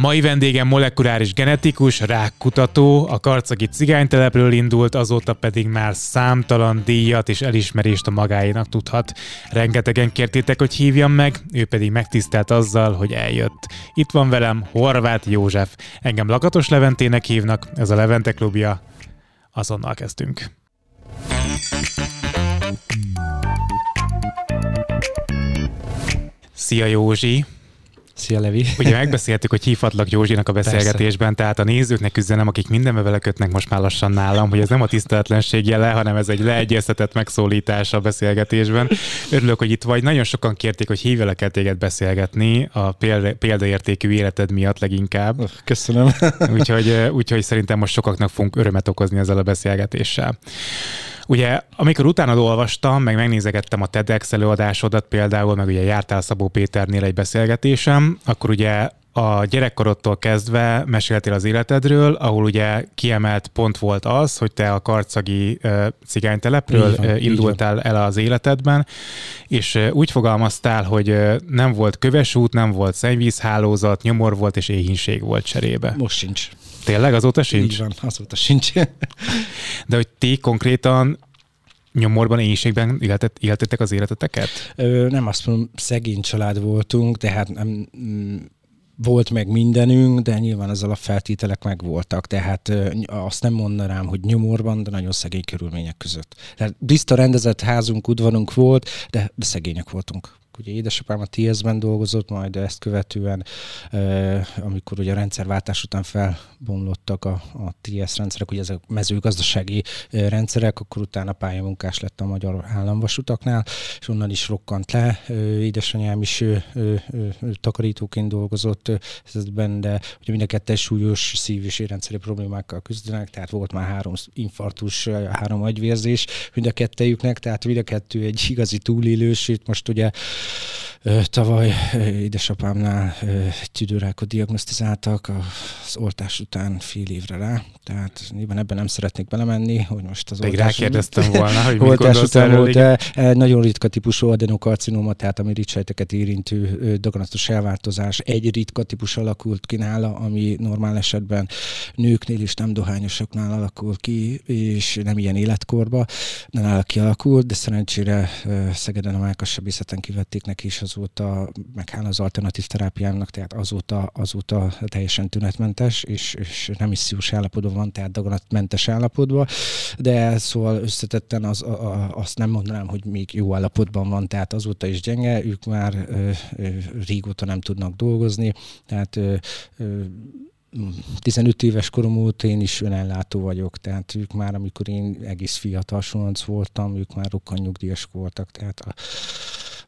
Mai vendégem molekuláris genetikus, rákkutató, a karcagi cigánytelepről indult, azóta pedig már számtalan díjat és elismerést a magáénak tudhat. Rengetegen kértétek, hogy hívjam meg, ő pedig megtisztelt azzal, hogy eljött. Itt van velem Horváth József. Engem Lakatos Leventének hívnak, ez a Levente klubja. Azonnal kezdünk. Szia Józsi! Szia Levi! Ugye megbeszéltük, hogy hívhatlak Józsinak a beszélgetésben, Persze. tehát a nézőknek üzenem, akik mindenbe vele kötnek most már lassan nálam, hogy ez nem a tiszteletlenség jele, hanem ez egy leegyeztetett megszólítás a beszélgetésben. Örülök, hogy itt vagy. Nagyon sokan kérték, hogy hívjalak el téged beszélgetni a példa, példaértékű életed miatt leginkább. Köszönöm. úgyhogy, úgyhogy szerintem most sokaknak fogunk örömet okozni ezzel a beszélgetéssel. Ugye, amikor utána olvastam, meg megnézegettem a TEDx előadásodat például, meg ugye jártál Szabó Péternél egy beszélgetésem, akkor ugye a gyerekkorodtól kezdve meséltél az életedről, ahol ugye kiemelt pont volt az, hogy te a karcagi uh, cigánytelepről van, uh, indultál el az életedben, és uh, úgy fogalmaztál, hogy nem volt kövesút, nem volt szennyvízhálózat, nyomor volt és éhínség volt cserébe. Most sincs. Tényleg azóta sincs? Így van, azóta sincs. De hogy ti konkrétan nyomorban, éjségben életet, éltetek az életeteket? Ö, nem azt mondom, szegény család voltunk, tehát nem, mm, volt meg mindenünk, de nyilván az alapfeltételek meg voltak, tehát ö, azt nem mondanám, hogy nyomorban, de nagyon szegény körülmények között. Tehát tiszta rendezett házunk, udvarunk volt, de szegények voltunk ugye édesapám a TS-ben dolgozott, majd ezt követően, amikor ugye a rendszerváltás után felbomlottak a, a TS rendszerek, ugye ezek mezőgazdasági rendszerek, akkor utána pályamunkás lett a Magyar Államvasutaknál, és onnan is rokkant le. Édesanyám is takarítóként dolgozott ezben, de ugye mind a kettő súlyos szív- és érrendszeri problémákkal küzdenek, tehát volt már három infarktus, három agyvérzés mind a kettejüknek, tehát mind a kettő egy igazi túlélős, itt most ugye Tavaly édesapámnál egy tüdőrákot diagnosztizáltak az oltás után fél évre rá, tehát nyilván ebben nem szeretnék belemenni, hogy most az oltás... rákérdeztem volna, hogy oltás után volt egy nagyon ritka típusú adenokarcinoma, tehát a miritsejteket érintő daganatos elváltozás. Egy ritka típus alakult ki nála, ami normál esetben nőknél és nem dohányosoknál alakul ki, és nem ilyen életkorba, de nála kialakult, de szerencsére Szegeden a Mákassebészeten kivették neki is azóta, meg hála az alternatív terápiának, tehát azóta, azóta teljesen tünetmentes, és, és remissziós állapotban van, tehát daganatmentes állapotban, de szóval összetetten az, a, a, azt nem mondanám, hogy még jó állapotban van, tehát azóta is gyenge, ők már ö, ö, régóta nem tudnak dolgozni, tehát ö, ö, 15 éves korom óta én is önellátó vagyok, tehát ők már, amikor én egész fiatal voltam, ők már rokkan nyugdíjas voltak, tehát a,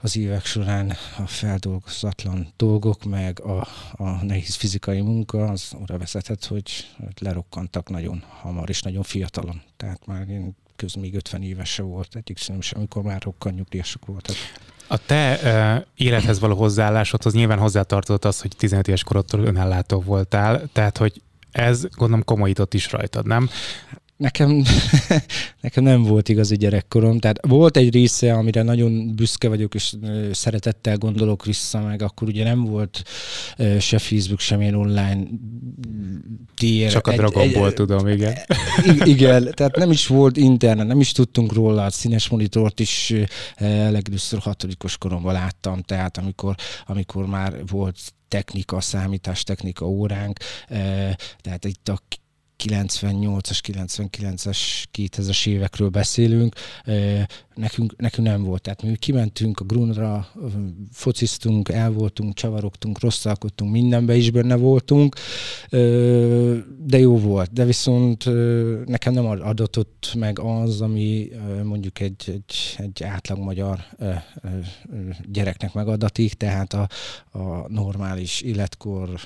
az évek során a feldolgozatlan dolgok, meg a, a nehéz fizikai munka, az oda vezetett, hogy lerokkantak nagyon hamar és nagyon fiatalon. Tehát már én köz még 50 éves se volt egyik sem, amikor már rokkan nyugdíjasok voltak. A te uh, élethez való hozzáállásodhoz nyilván hozzátartozott az, hogy 15 éves korodtól önellátó voltál, tehát hogy ez gondolom komolyított is rajtad, nem? Nekem, nekem nem volt igazi gyerekkorom, tehát volt egy része, amire nagyon büszke vagyok, és szeretettel gondolok vissza, meg akkor ugye nem volt se Facebook, semmilyen online tier. Csak a Dragon tudom, igen. Igen, tehát nem is volt internet, nem is tudtunk róla, a színes monitort is legelőször hatodikos koromban láttam, tehát amikor, amikor már volt technika, számítástechnika óránk, tehát itt a 98-as, 99-es, 2000-es évekről beszélünk, nekünk, nekünk nem volt. Tehát mi kimentünk a Grunra, fociztunk, el voltunk, csavarogtunk, rosszalkodtunk, mindenbe is benne voltunk, de jó volt. De viszont nekem nem adatott meg az, ami mondjuk egy, egy, egy átlag magyar gyereknek megadatik, tehát a, a normális életkor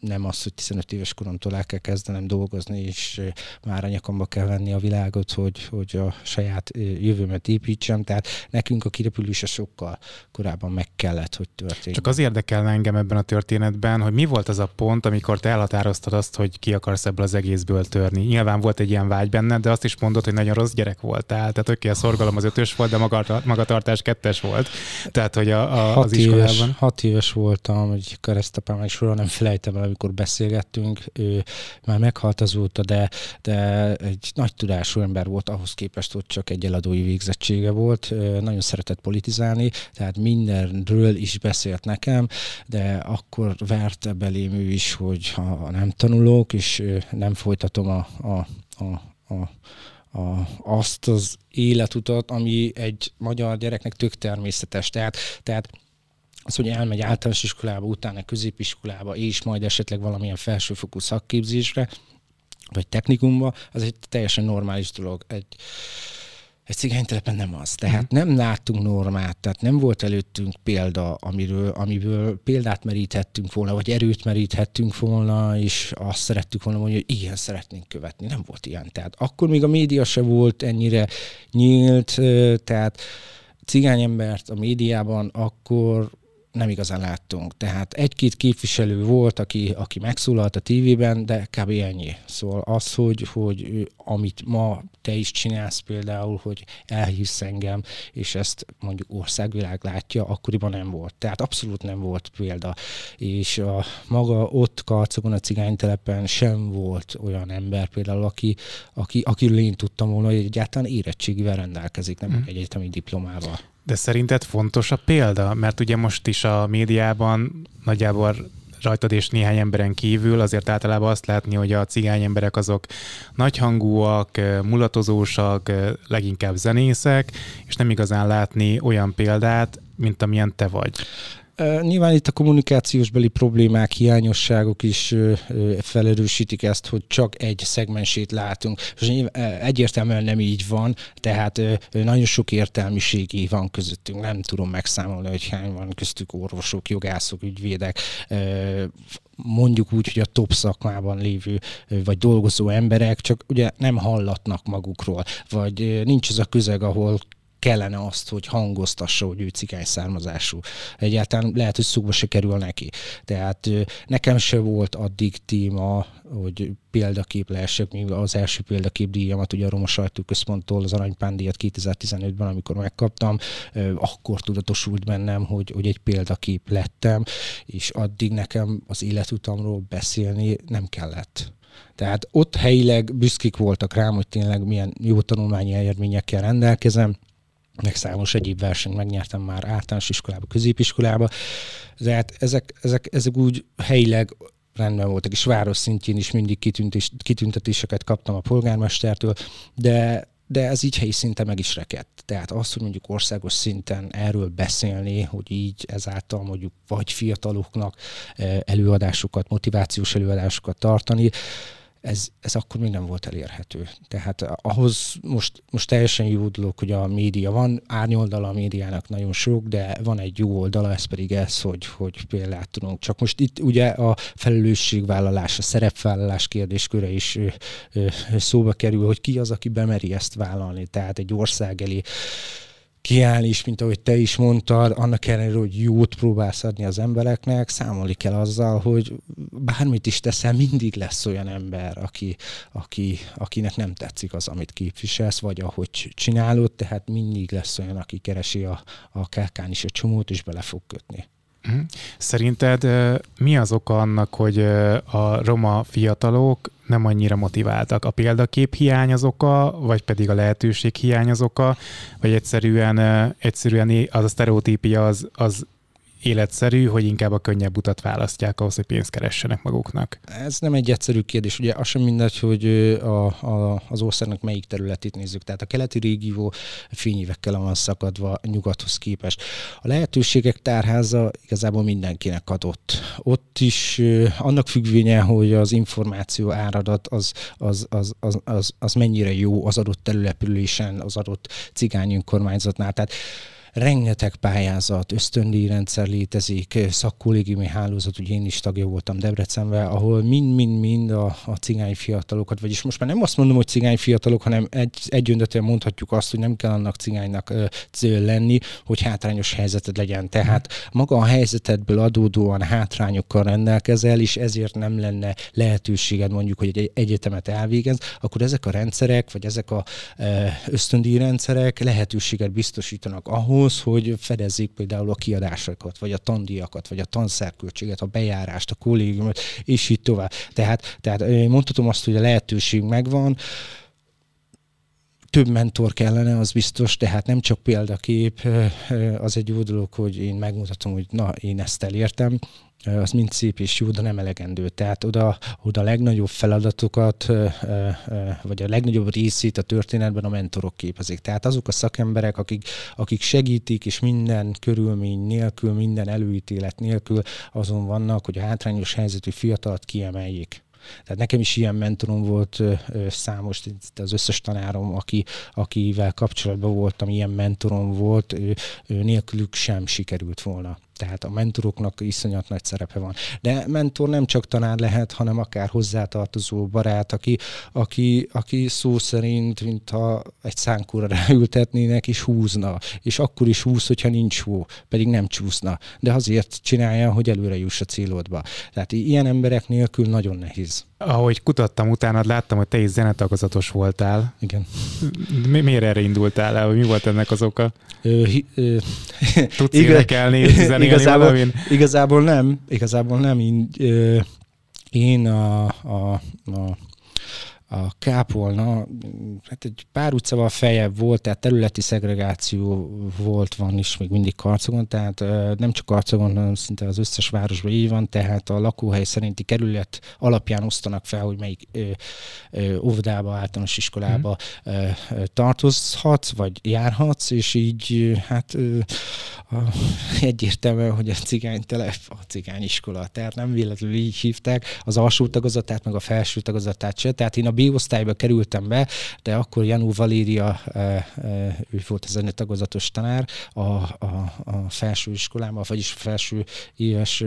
nem az, hogy 15 éves koromtól el kell kezdenem dolgozni, és már a nyakamba kell venni a világot, hogy, hogy a saját jövőmet építsem. Tehát nekünk a kirepülése sokkal korábban meg kellett, hogy történjen. Csak az érdekel engem ebben a történetben, hogy mi volt az a pont, amikor te elhatároztad azt, hogy ki akarsz ebből az egészből törni. Nyilván volt egy ilyen vágy benned, de azt is mondod, hogy nagyon rossz gyerek voltál. Tehát oké, a szorgalom az ötös volt, de magatartás kettes volt. Tehát, hogy a, a, hat az iskolában. Éves, hat éves voltam, hogy keresztapám, és soha nem felejtem el, amikor beszélgettünk, ő már meghalt azóta, de, de egy nagy tudású ember volt ahhoz képest, hogy csak egy eladói végzettsége volt. Nagyon szeretett politizálni, tehát mindenről is beszélt nekem, de akkor verte belém ő is, hogy ha nem tanulok, és nem folytatom a, a, a, a a, azt az életutat, ami egy magyar gyereknek tök természetes. Tehát, tehát az, hogy elmegy általános iskolába, utána középiskolába, és majd esetleg valamilyen felsőfokú szakképzésre, vagy technikumba, az egy teljesen normális dolog. Egy, egy cigánytelepen nem az. Tehát mhm. nem láttunk normát, tehát nem volt előttünk példa, amiről, amiből példát meríthettünk volna, vagy erőt meríthettünk volna, és azt szerettük volna mondani, hogy igen, szeretnénk követni. Nem volt ilyen. Tehát akkor még a média se volt ennyire nyílt, tehát cigányembert a médiában akkor nem igazán láttunk. Tehát egy-két képviselő volt, aki, aki megszólalt a tévében, de kb. ennyi. Szóval az, hogy, hogy amit ma te is csinálsz például, hogy elhívsz engem, és ezt mondjuk országvilág látja, akkoriban nem volt. Tehát abszolút nem volt példa. És a maga ott Karcogon a cigánytelepen sem volt olyan ember például, aki, aki, akiről én tudtam volna, hogy egyáltalán érettségivel rendelkezik, nem mm. egy egyetemi diplomával. De szerinted fontos a példa? Mert ugye most is a médiában nagyjából rajtad és néhány emberen kívül azért általában azt látni, hogy a cigány emberek azok nagyhangúak, mulatozósak, leginkább zenészek, és nem igazán látni olyan példát, mint amilyen te vagy. Nyilván itt a kommunikációs beli problémák, hiányosságok is felerősítik ezt, hogy csak egy szegmensét látunk. És egyértelműen nem így van, tehát nagyon sok értelmiségi van közöttünk. Nem tudom megszámolni, hogy hány van köztük orvosok, jogászok, ügyvédek, mondjuk úgy, hogy a top szakmában lévő vagy dolgozó emberek, csak ugye nem hallatnak magukról, vagy nincs az a közeg, ahol kellene azt, hogy hangoztassa, hogy ő cigány származású. Egyáltalán lehet, hogy szóba se kerül neki. Tehát nekem se volt addig téma, hogy példakép lehessek, míg az első példakép díjamat ugye a Roma Sajtóközponttól, az Aranypándíjat 2015-ben, amikor megkaptam, akkor tudatosult bennem, hogy, hogy egy példakép lettem, és addig nekem az életutamról beszélni nem kellett. Tehát ott helyileg büszkék voltak rám, hogy tényleg milyen jó tanulmányi eredményekkel rendelkezem, meg számos egyéb versenyt megnyertem már általános iskolába, középiskolába. Tehát ezek, ezek, ezek úgy helyileg rendben voltak, és város szintjén is mindig kitüntés, kitüntetéseket kaptam a polgármestertől, de de ez így helyi szinten meg is rekedt. Tehát az, hogy mondjuk országos szinten erről beszélni, hogy így ezáltal mondjuk vagy fiataloknak eh, előadásokat, motivációs előadásokat tartani, ez, ez akkor még nem volt elérhető. Tehát ahhoz most, most teljesen jó dolog, hogy a média van, árnyoldala a médiának nagyon sok, de van egy jó oldala, ez pedig ez, hogy, hogy példát tudunk. Csak most itt ugye a felelősségvállalás, a szerepvállalás kérdésköre is ö, ö, szóba kerül, hogy ki az, aki bemeri ezt vállalni. Tehát egy ország elé kiállni is, mint ahogy te is mondtad, annak ellenére, hogy jót próbálsz adni az embereknek, számolni kell azzal, hogy bármit is teszel, mindig lesz olyan ember, aki, aki, akinek nem tetszik az, amit képviselsz, vagy ahogy csinálod, tehát mindig lesz olyan, aki keresi a, a kákán is a csomót, és bele fog kötni. Mhm. Szerinted mi az oka annak, hogy a roma fiatalok nem annyira motiváltak? A példakép hiány az oka, vagy pedig a lehetőség hiány az oka, vagy egyszerűen, egyszerűen az a sztereotípia az, az életszerű, hogy inkább a könnyebb utat választják ahhoz, hogy pénzt keressenek maguknak? Ez nem egy egyszerű kérdés. Ugye az sem mindegy, hogy a, a, az országnak melyik területét nézzük. Tehát a keleti régió fényévekkel van szakadva nyugathoz képest. A lehetőségek tárháza igazából mindenkinek adott. Ott is annak függvénye, hogy az információ áradat az, az, az, az, az, az mennyire jó az adott településen, az adott cigány önkormányzatnál. Tehát rengeteg pályázat, ösztöndíjrendszer létezik, szakkollégiumi hálózat, ugye én is tagja voltam Debrecenben, ahol mind-mind-mind a, a cigány fiatalokat, vagyis most már nem azt mondom, hogy cigány fiatalok, hanem egy, egyöntetően mondhatjuk azt, hogy nem kell annak cigánynak ö, lenni, hogy hátrányos helyzeted legyen. Tehát maga a helyzetedből adódóan hátrányokkal rendelkezel, és ezért nem lenne lehetőséged mondjuk, hogy egy egyetemet elvégez, akkor ezek a rendszerek, vagy ezek a ösztöndíjrendszerek lehetőséget biztosítanak ahhoz, ahhoz, hogy fedezzék például a kiadásokat, vagy a tandíjakat, vagy a tanszerköltséget, a bejárást, a kollégiumot, és így tovább. Tehát, tehát mondhatom azt, hogy a lehetőség megvan, több mentor kellene, az biztos, tehát nem csak példakép, az egy jó dolog, hogy én megmutatom, hogy na, én ezt elértem, az mind szép és jó, de nem elegendő. Tehát oda, oda a legnagyobb feladatokat, vagy a legnagyobb részét a történetben a mentorok képezik. Tehát azok a szakemberek, akik, akik segítik, és minden körülmény nélkül, minden előítélet nélkül azon vannak, hogy a hátrányos helyzetű fiatalat kiemeljék. Tehát nekem is ilyen mentorom volt számos, az összes tanárom, aki, akivel kapcsolatban voltam, ilyen mentorom volt, ő, ő nélkülük sem sikerült volna. Tehát a mentoroknak iszonyat nagy szerepe van. De mentor nem csak tanár lehet, hanem akár hozzátartozó barát, aki, aki, aki szó szerint, mintha egy szánkóra ráültetnének, és húzna. És akkor is húz, hogyha nincs hó, pedig nem csúszna. De azért csinálja, hogy előre juss a célodba. Tehát ilyen emberek nélkül nagyon nehéz. Ahogy kutattam utána, láttam, hogy te is zenetagozatos voltál. Igen. Mi, miért erre indultál el? Mi volt ennek az oka? Ö, hi, ö, Tudsz énekelni, zenélni igazából? Igazából nem. Igazából nem. Én, én a, a, a a Kápolna, hát egy pár utcával feljebb volt, tehát területi szegregáció volt, van is még mindig Karcogon, tehát nem csak Karcogon, hanem szinte az összes városban így van, tehát a lakóhely szerinti kerület alapján osztanak fel, hogy melyik ö, ö, óvodába, általános iskolába mm. ö, tartozhatsz, vagy járhatsz, és így hát ö, a, egyértelműen, hogy a cigány telep, a cigány iskola, tehát nem véletlenül így hívták az alsó tagozatát, meg a felső tagozatát se, tehát én a B-osztályba kerültem be, de akkor Janú Valéria, ő volt a zenetagozatos tanár a, a, a felső iskolában, vagyis felső éves,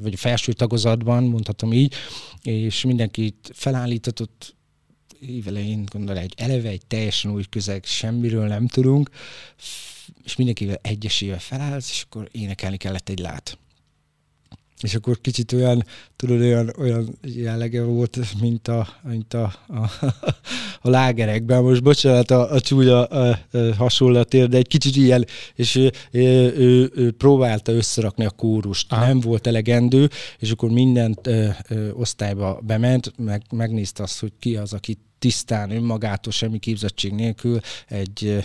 vagy a felső tagozatban, mondhatom így, és mindenkit felállítatott évelején gondolom egy eleve egy teljesen új közeg, semmiről nem tudunk, és mindenkivel egyesével felállsz, és akkor énekelni kellett egy lát és akkor kicsit olyan, tudod, olyan, olyan jellege volt, mint a, mint a, a, a lágerekben. Most bocsánat a, a csúnya a, a hasonlatért, de egy kicsit ilyen, és ő, ő, ő, ő próbálta összerakni a kórust. Aha. Nem volt elegendő, és akkor mindent ö, ö, osztályba bement, meg, megnézte azt, hogy ki az, akit tisztán, önmagától, semmi képzettség nélkül egy ö,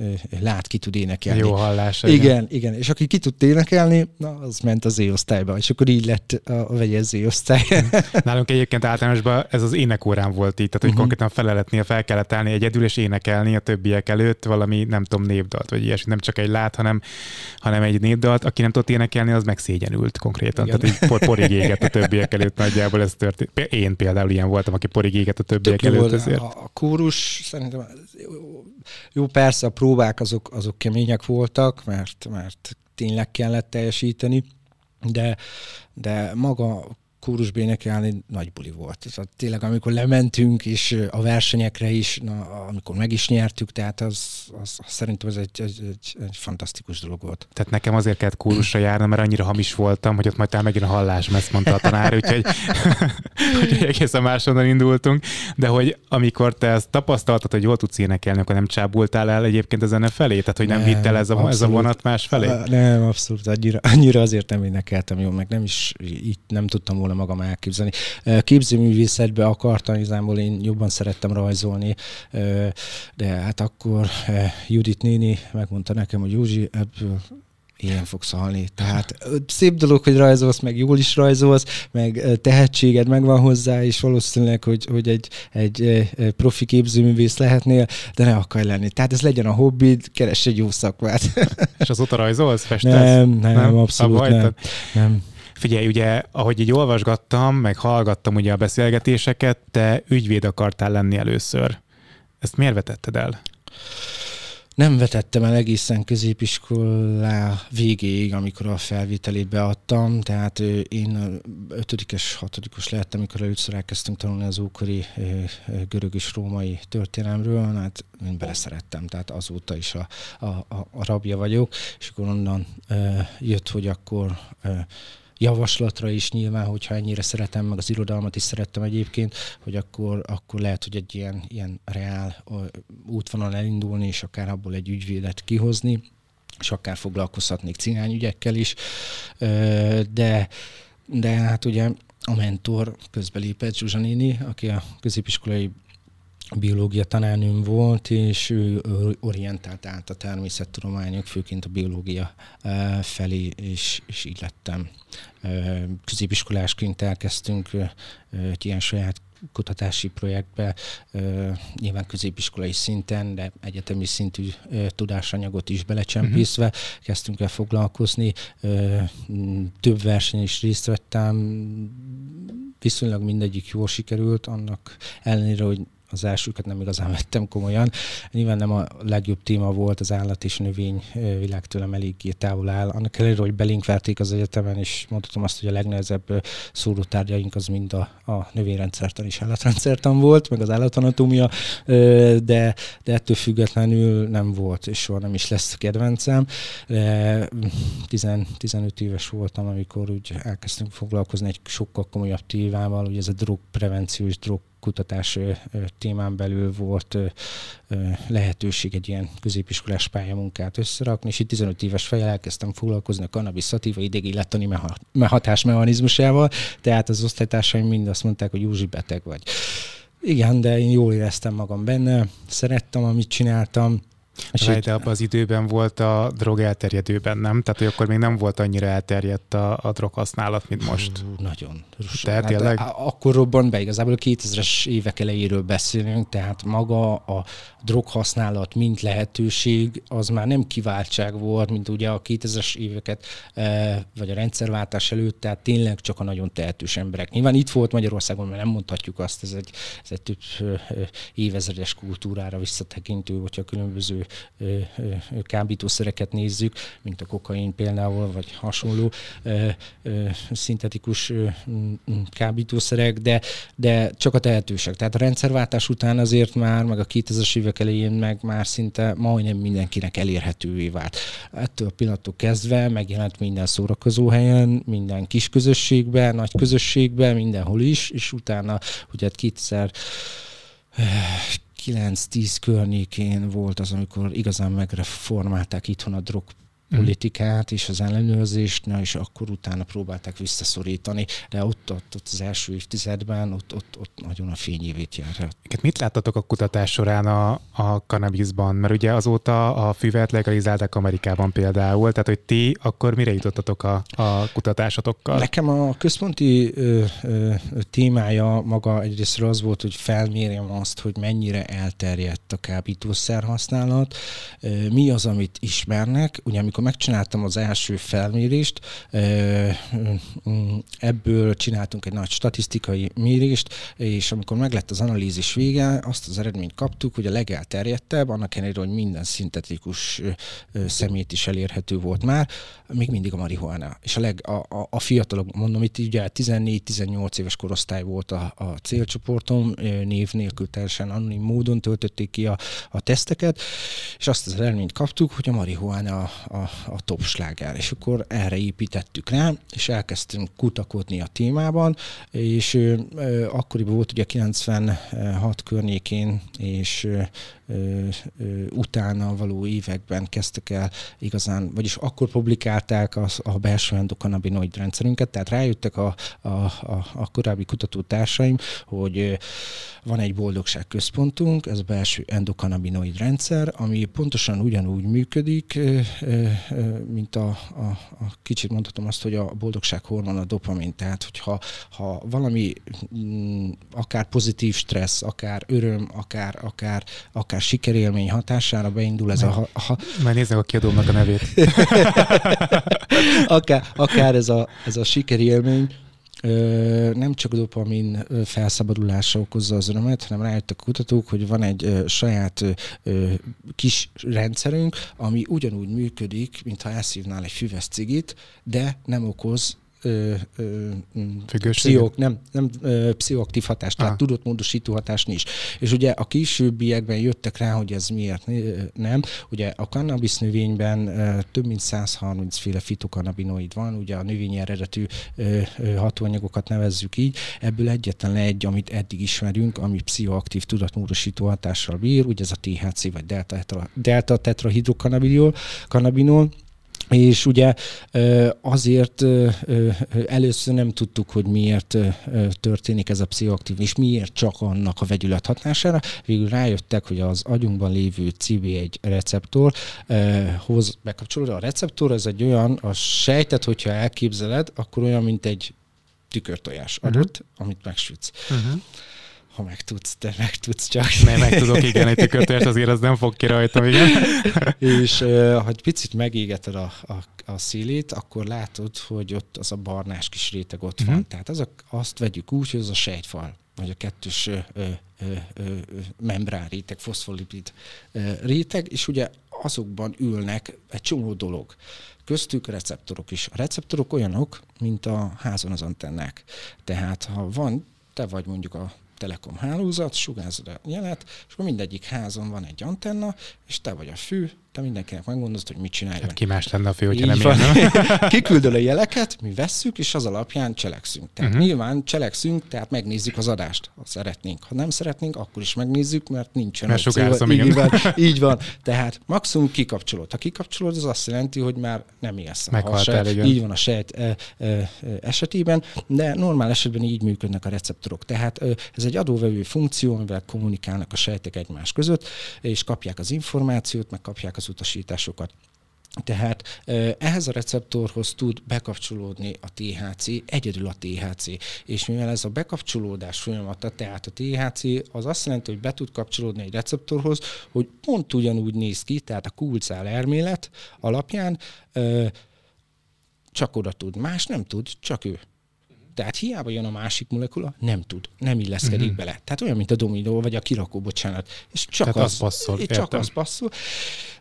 ö, lát ki tud énekelni. Jó hallás. Igen, igen, igen. És aki ki tud énekelni, na, az ment az Z-osztályba, és akkor így lett a, a vegyes Z-osztály. Nálunk egyébként általánosban ez az énekórán volt így, tehát hogy uh-huh. konkrétan feleletnél fel kellett állni egyedül, és énekelni a többiek előtt valami, nem tudom, népdalt, vagy ilyesmi, nem csak egy lát, hanem, hanem egy népdalt. Aki nem tudott énekelni, az megszégyenült konkrétan. Igen. Tehát így por, porig éget a többiek előtt nagyjából ez történt. Én például ilyen voltam, aki porig éget a többiek Tök előtt volt ezért. A, a kórus szerintem jó, persze a próbák azok, azok kemények voltak, mert, mert tényleg kellett teljesíteni, de, de maga kórusba énekelni nagy buli volt. Tehát tényleg, amikor lementünk, és a versenyekre is, na, amikor meg is nyertük, tehát az, az, az szerintem ez egy, egy, egy, egy fantasztikus dolog volt. Tehát nekem azért kellett kórusra járnom, mert annyira hamis voltam, hogy ott majd talán megint a hallás, ezt mondta a tanár, úgyhogy, úgyhogy egészen máshonnan indultunk. De hogy amikor te ezt tapasztaltad, hogy jól tudsz énekelni, akkor nem csábultál el egyébként a zene felé? Tehát, hogy nem, nem vittel ez a, ez a vonat más felé? Nem, abszolút. Annyira, annyira azért nem énekeltem jól, meg nem is így nem tudtam volna magam elképzelni. Képzőművészetbe akartam, igazából én jobban szerettem rajzolni, de hát akkor Judit néni megmondta nekem, hogy Józsi, ebből ilyen fogsz halni. Tehát szép dolog, hogy rajzolsz, meg jól is rajzolsz, meg tehetséged megvan hozzá, és valószínűleg, hogy, hogy egy, egy profi képzőművész lehetnél, de ne akarj lenni. Tehát ez legyen a hobbid, keres egy jó szakmát. És azóta rajzolsz, festesz? Nem, nem, nem abszolút nem. nem. Figyelj, ugye, ahogy így olvasgattam, meg hallgattam ugye a beszélgetéseket, te ügyvéd akartál lenni először. Ezt miért vetetted el? Nem vetettem el egészen középiskolá végéig, amikor a felvételét beadtam, tehát én ötödikes, hatodikos lehettem, amikor először elkezdtünk tanulni az ókori görög és római történelemről, hát én beleszerettem, tehát azóta is a, a, a, a rabja vagyok, és akkor onnan jött, hogy akkor javaslatra is nyilván, hogyha ennyire szeretem, meg az irodalmat is szerettem egyébként, hogy akkor, akkor lehet, hogy egy ilyen, ilyen reál útvonal elindulni, és akár abból egy ügyvédet kihozni, és akár foglalkozhatnék cigányügyekkel is, de, de hát ugye a mentor közbelépett Zsuzsa néni, aki a középiskolai biológia tanárnőm volt, és ő orientált át a természettudományok, főként a biológia felé, és, és így lettem. Középiskolásként elkezdtünk egy ilyen saját kutatási projektbe, nyilván középiskolai szinten, de egyetemi szintű tudásanyagot is belecsempészve uh-huh. kezdtünk el foglalkozni. Több verseny is részt vettem, viszonylag mindegyik jól sikerült, annak ellenére, hogy az elsőket nem igazán vettem komolyan. Nyilván nem a legjobb téma volt, az állat és növény világ tőlem eléggé távol áll. Annak ellenére, hogy belinkverték az egyetemen, és mondhatom azt, hogy a legnehezebb szórótárgyaink az mind a, a növényrendszertan és állatrendszertan volt, meg az állatanatómia, de, de ettől függetlenül nem volt, és soha nem is lesz kedvencem. 15 éves voltam, amikor úgy elkezdtünk foglalkozni egy sokkal komolyabb tévával, hogy ez a drogprevenció és drog kutatás témán belül volt lehetőség egy ilyen középiskolás pályamunkát összerakni, és itt 15 éves fejjel elkezdtem foglalkozni a cannabis szatíva idegi lettani hatásmechanizmusával, tehát az osztálytársaim mind azt mondták, hogy Józsi beteg vagy. Igen, de én jól éreztem magam benne, szerettem, amit csináltam, és de abban az időben volt a drog elterjedőben, nem? Tehát, hogy akkor még nem volt annyira elterjedt a, a drog használat, mint most. Nagyon. Tehát hát, tényleg? Akkor robban be, igazából a 2000-es évek elejéről beszélünk, tehát maga a drog használat, mint lehetőség, az már nem kiváltság volt, mint ugye a 2000-es éveket, vagy a rendszerváltás előtt, tehát tényleg csak a nagyon tehetős emberek. Nyilván itt volt Magyarországon, mert nem mondhatjuk azt, ez egy, ez egy több évezredes kultúrára visszatekintő, hogyha különböző kábítószereket nézzük, mint a kokain például, vagy hasonló szintetikus kábítószerek, de, de csak a tehetősek. Tehát a rendszerváltás után azért már, meg a 2000-es évek elején meg már szinte majdnem mindenkinek elérhetővé vált. Ettől a pillanattól kezdve megjelent minden szórakozó helyen, minden kis közösségben, nagy közösségben, mindenhol is, és utána ugye 2000 9-10 környékén volt az, amikor igazán megreformálták itthon a drog. Politikát és az ellenőrzést, na, és akkor utána próbálták visszaszorítani, de ott, ott, ott az első évtizedben ott, ott, ott nagyon a fényévét jár. Mit láttatok a kutatás során a, a cannabisban? Mert ugye azóta a füvet legalizálták Amerikában például, tehát hogy ti akkor mire jutottatok a, a kutatásotokkal? Nekem a központi ö, ö, témája maga egyrésztről az volt, hogy felmérjem azt, hogy mennyire elterjedt a kábítószer használat, mi az, amit ismernek, ugye amikor megcsináltam az első felmérést, ebből csináltunk egy nagy statisztikai mérést, és amikor meglett az analízis vége, azt az eredményt kaptuk, hogy a legelterjedtebb, annak ellenére, hogy minden szintetikus szemét is elérhető volt már, még mindig a marihuana. És a, leg, a, a, a fiatalok, mondom, itt ugye 14-18 éves korosztály volt a, a célcsoportom, név nélkül teljesen anonim módon töltötték ki a, a teszteket, és azt az eredményt kaptuk, hogy a marihuana a, a, a top sláger. És akkor erre építettük rá, és elkezdtünk kutakodni a témában, és akkoriban volt ugye 96 környékén, és utána való években kezdtek el igazán, vagyis akkor publikálták az, a belső endokanabinoid rendszerünket, tehát rájöttek a, a, a, a korábbi kutatótársaim, hogy van egy boldogság központunk, ez a belső endokanabinoid rendszer, ami pontosan ugyanúgy működik, mint a, a, a kicsit mondhatom azt, hogy a boldogság hormon a dopamin. Tehát, hogyha ha valami mm, akár pozitív stressz, akár öröm, akár, akár, akár sikerélmény hatására beindul ez a... Ha, Már nézzek a kiadónak a nevét. akár, akár ez a, ez a sikerélmény, nem csak dopamin felszabadulása okozza az örömet, hanem rájöttek kutatók, hogy van egy saját kis rendszerünk, ami ugyanúgy működik, mintha elszívnál egy füves cigit, de nem okoz ö, ö, pszichok, nem, nem ö, pszichoaktív hatás, tehát tudott módosító hatás nincs. És ugye a későbbiekben jöttek rá, hogy ez miért nem. Ugye a cannabis növényben ö, több mint 130 féle fitokannabinoid van, ugye a növényi eredetű ö, ö, hatóanyagokat nevezzük így, ebből egyetlen egy, amit eddig ismerünk, ami pszichoaktív tudatmódosító hatással bír, ugye ez a THC vagy delta, delta tetrahidrokannabinol, kannabinol, és ugye azért először nem tudtuk, hogy miért történik ez a pszichoaktív, és miért csak annak a vegyület hatására. Végül rájöttek, hogy az agyunkban lévő CB1 receptorhoz bekapcsolódó. A receptor ez egy olyan, a sejtet, hogyha elképzeled, akkor olyan, mint egy tükörtojás mhm. adott, uh-huh. amit megsütsz. Uh-huh ha meg tudsz, te meg tudsz csak. Nem, meg tudok, igen, egy tükörtért azért az nem fog ki rajtam, igen. és ha egy picit megégeted a, a, a szélét, akkor látod, hogy ott az a barnás kis réteg ott uh-huh. van. Mhm. Tehát az a, azt vegyük úgy, hogy az a sejtfal, vagy a kettős ö, ö, ö, membrán réteg, foszfolipid ö, réteg, és ugye azokban ülnek egy csomó dolog. Köztük receptorok is. A receptorok olyanok, mint a házon az antennák. Tehát ha van, te vagy mondjuk a telekom hálózat, sugárzod a jelet, és akkor mindegyik házon van egy antenna, és te vagy a fű, te mindenkinek megmondod, hogy mit csinálj. Hát ki más lenne a fő, hogyha nem van. Kiküldöl a jeleket, mi vesszük, és az alapján cselekszünk. Tehát uh-huh. nyilván cselekszünk, tehát megnézzük az adást, ha szeretnénk. Ha nem szeretnénk, akkor is megnézzük, mert nincsen mert opció. Így, van, így van. Tehát maximum kikapcsolod. Ha kikapcsolod, az azt jelenti, hogy már nem élsz. Meghalt el, igen. Így van a sejt e, e, e, esetében, de normál esetben így működnek a receptorok. Tehát e, ez egy adóvevő funkció, amivel kommunikálnak a sejtek egymás között, és kapják az információt, meg kapják az az utasításokat. Tehát ehhez a receptorhoz tud bekapcsolódni a THC, egyedül a THC. És mivel ez a bekapcsolódás folyamata, tehát a THC az azt jelenti, hogy be tud kapcsolódni egy receptorhoz, hogy pont ugyanúgy néz ki, tehát a kulcál elmélet alapján csak oda tud, más nem tud, csak ő. Tehát hiába jön a másik molekula, nem tud, nem illeszkedik uh-huh. bele. Tehát olyan, mint a dominó, vagy a kirakó, bocsánat. És csak Tehát az, az passzol. Csak értem. az passzol.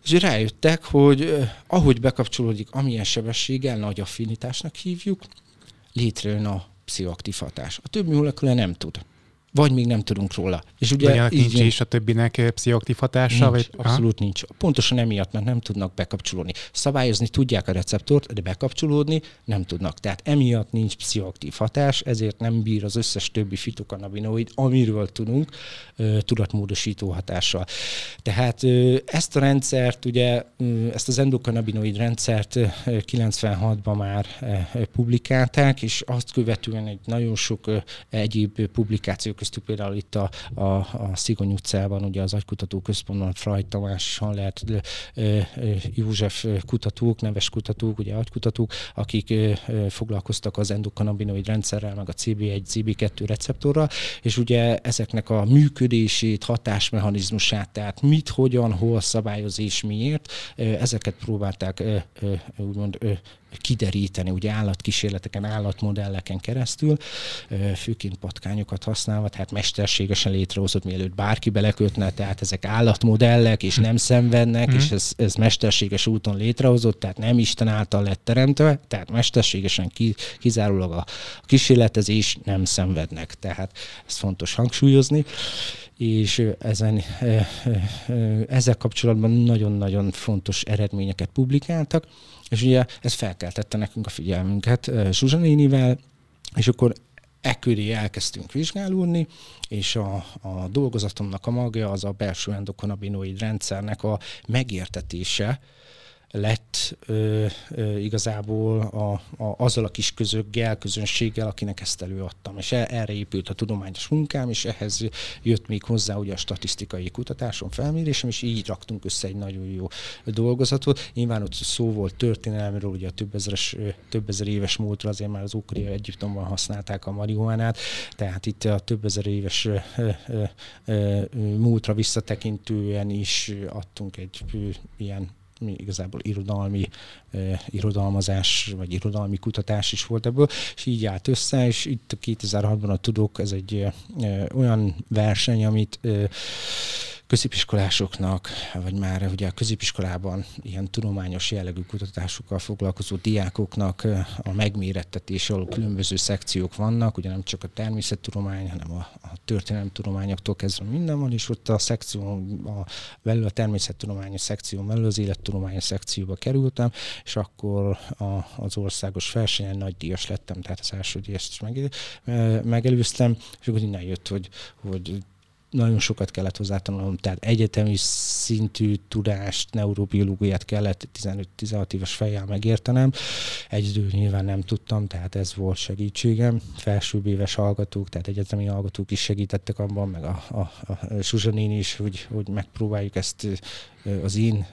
És rájöttek, hogy ahogy bekapcsolódik, amilyen sebességgel, nagy affinitásnak hívjuk, létrejön a pszichoaktív hatás. A többi molekula nem tud vagy még nem tudunk róla. És ugye vagy nincs is a többinek eh, pszichoaktív hatása? Nincs, vagy? abszolút ha? nincs. Pontosan emiatt, mert nem tudnak bekapcsolódni. Szabályozni tudják a receptort, de bekapcsolódni nem tudnak. Tehát emiatt nincs pszichoaktív hatás, ezért nem bír az összes többi fitokannabinoid, amiről tudunk, tudatmódosító hatással. Tehát ezt a rendszert, ugye ezt az endokannabinoid rendszert 96-ban már publikálták, és azt követően egy nagyon sok egyéb publikáció köztük például itt a, a, a Szigony utcában, ugye az agykutató központban Freud Tamás, Hallert, József kutatók, neves kutatók, ugye agykutatók, akik foglalkoztak az endokannabinoid rendszerrel, meg a CB1, CB2 receptorral, és ugye ezeknek a működését, hatásmechanizmusát, tehát mit, hogyan, hol szabályoz és miért, ezeket próbálták úgymond kideríteni, ugye állatkísérleteken, állatmodelleken keresztül, főként patkányokat használva, tehát mesterségesen létrehozott, mielőtt bárki belekötne, tehát ezek állatmodellek, és nem szenvednek, mm. és ez, ez mesterséges úton létrehozott, tehát nem Isten által lett teremtve, tehát mesterségesen ki, kizárólag a, kísérletezés nem szenvednek. Tehát ezt fontos hangsúlyozni és ezen, ezzel kapcsolatban nagyon-nagyon fontos eredményeket publikáltak. És ugye ez felkeltette nekünk a figyelmünket Zsuzsanénivel, és akkor ekköré elkezdtünk vizsgálódni, és a, a dolgozatomnak a magja az a belső endokannabinoid rendszernek a megértetése, lett ö, ö, igazából a, a, azzal a kis közöggel, közönséggel, akinek ezt előadtam. És e, erre épült a tudományos munkám, és ehhez jött még hozzá ugye a statisztikai kutatásom, felmérésem, és így raktunk össze egy nagyon jó dolgozatot. Nyilván ott szó volt történelmről, ugye a több, ezeres, több ezer éves múltra, azért már az ókori Egyiptomban használták a marihuánát, tehát itt a több ezer éves ö, ö, ö, múltra visszatekintően is adtunk egy ilyen mi igazából irodalmi eh, irodalmazás, vagy irodalmi kutatás is volt ebből, és így állt össze, és itt a 2006-ban a Tudók, ez egy eh, olyan verseny, amit eh, középiskolásoknak, vagy már ugye a középiskolában ilyen tudományos jellegű kutatásokkal foglalkozó diákoknak a megmérettetés alól különböző szekciók vannak, ugye nem csak a természettudomány, hanem a, a történelemtudományoktól kezdve minden van, és ott a szekció, a, belül a természettudományos szekció, belül az élettudományos szekcióba kerültem, és akkor a, az országos versenyen nagy díjas lettem, tehát az első díjast is meg, megelőztem, és akkor innen jött, hogy, hogy nagyon sokat kellett hozzátanulnom, tehát egyetemi szintű tudást, neurobiológiát kellett 15-16 éves fejjel megértenem. Egyedül nyilván nem tudtam, tehát ez volt segítségem. Felsőbb éves hallgatók, tehát egyetemi hallgatók is segítettek abban, meg a, a, a Suzsanén is, hogy, hogy megpróbáljuk ezt az én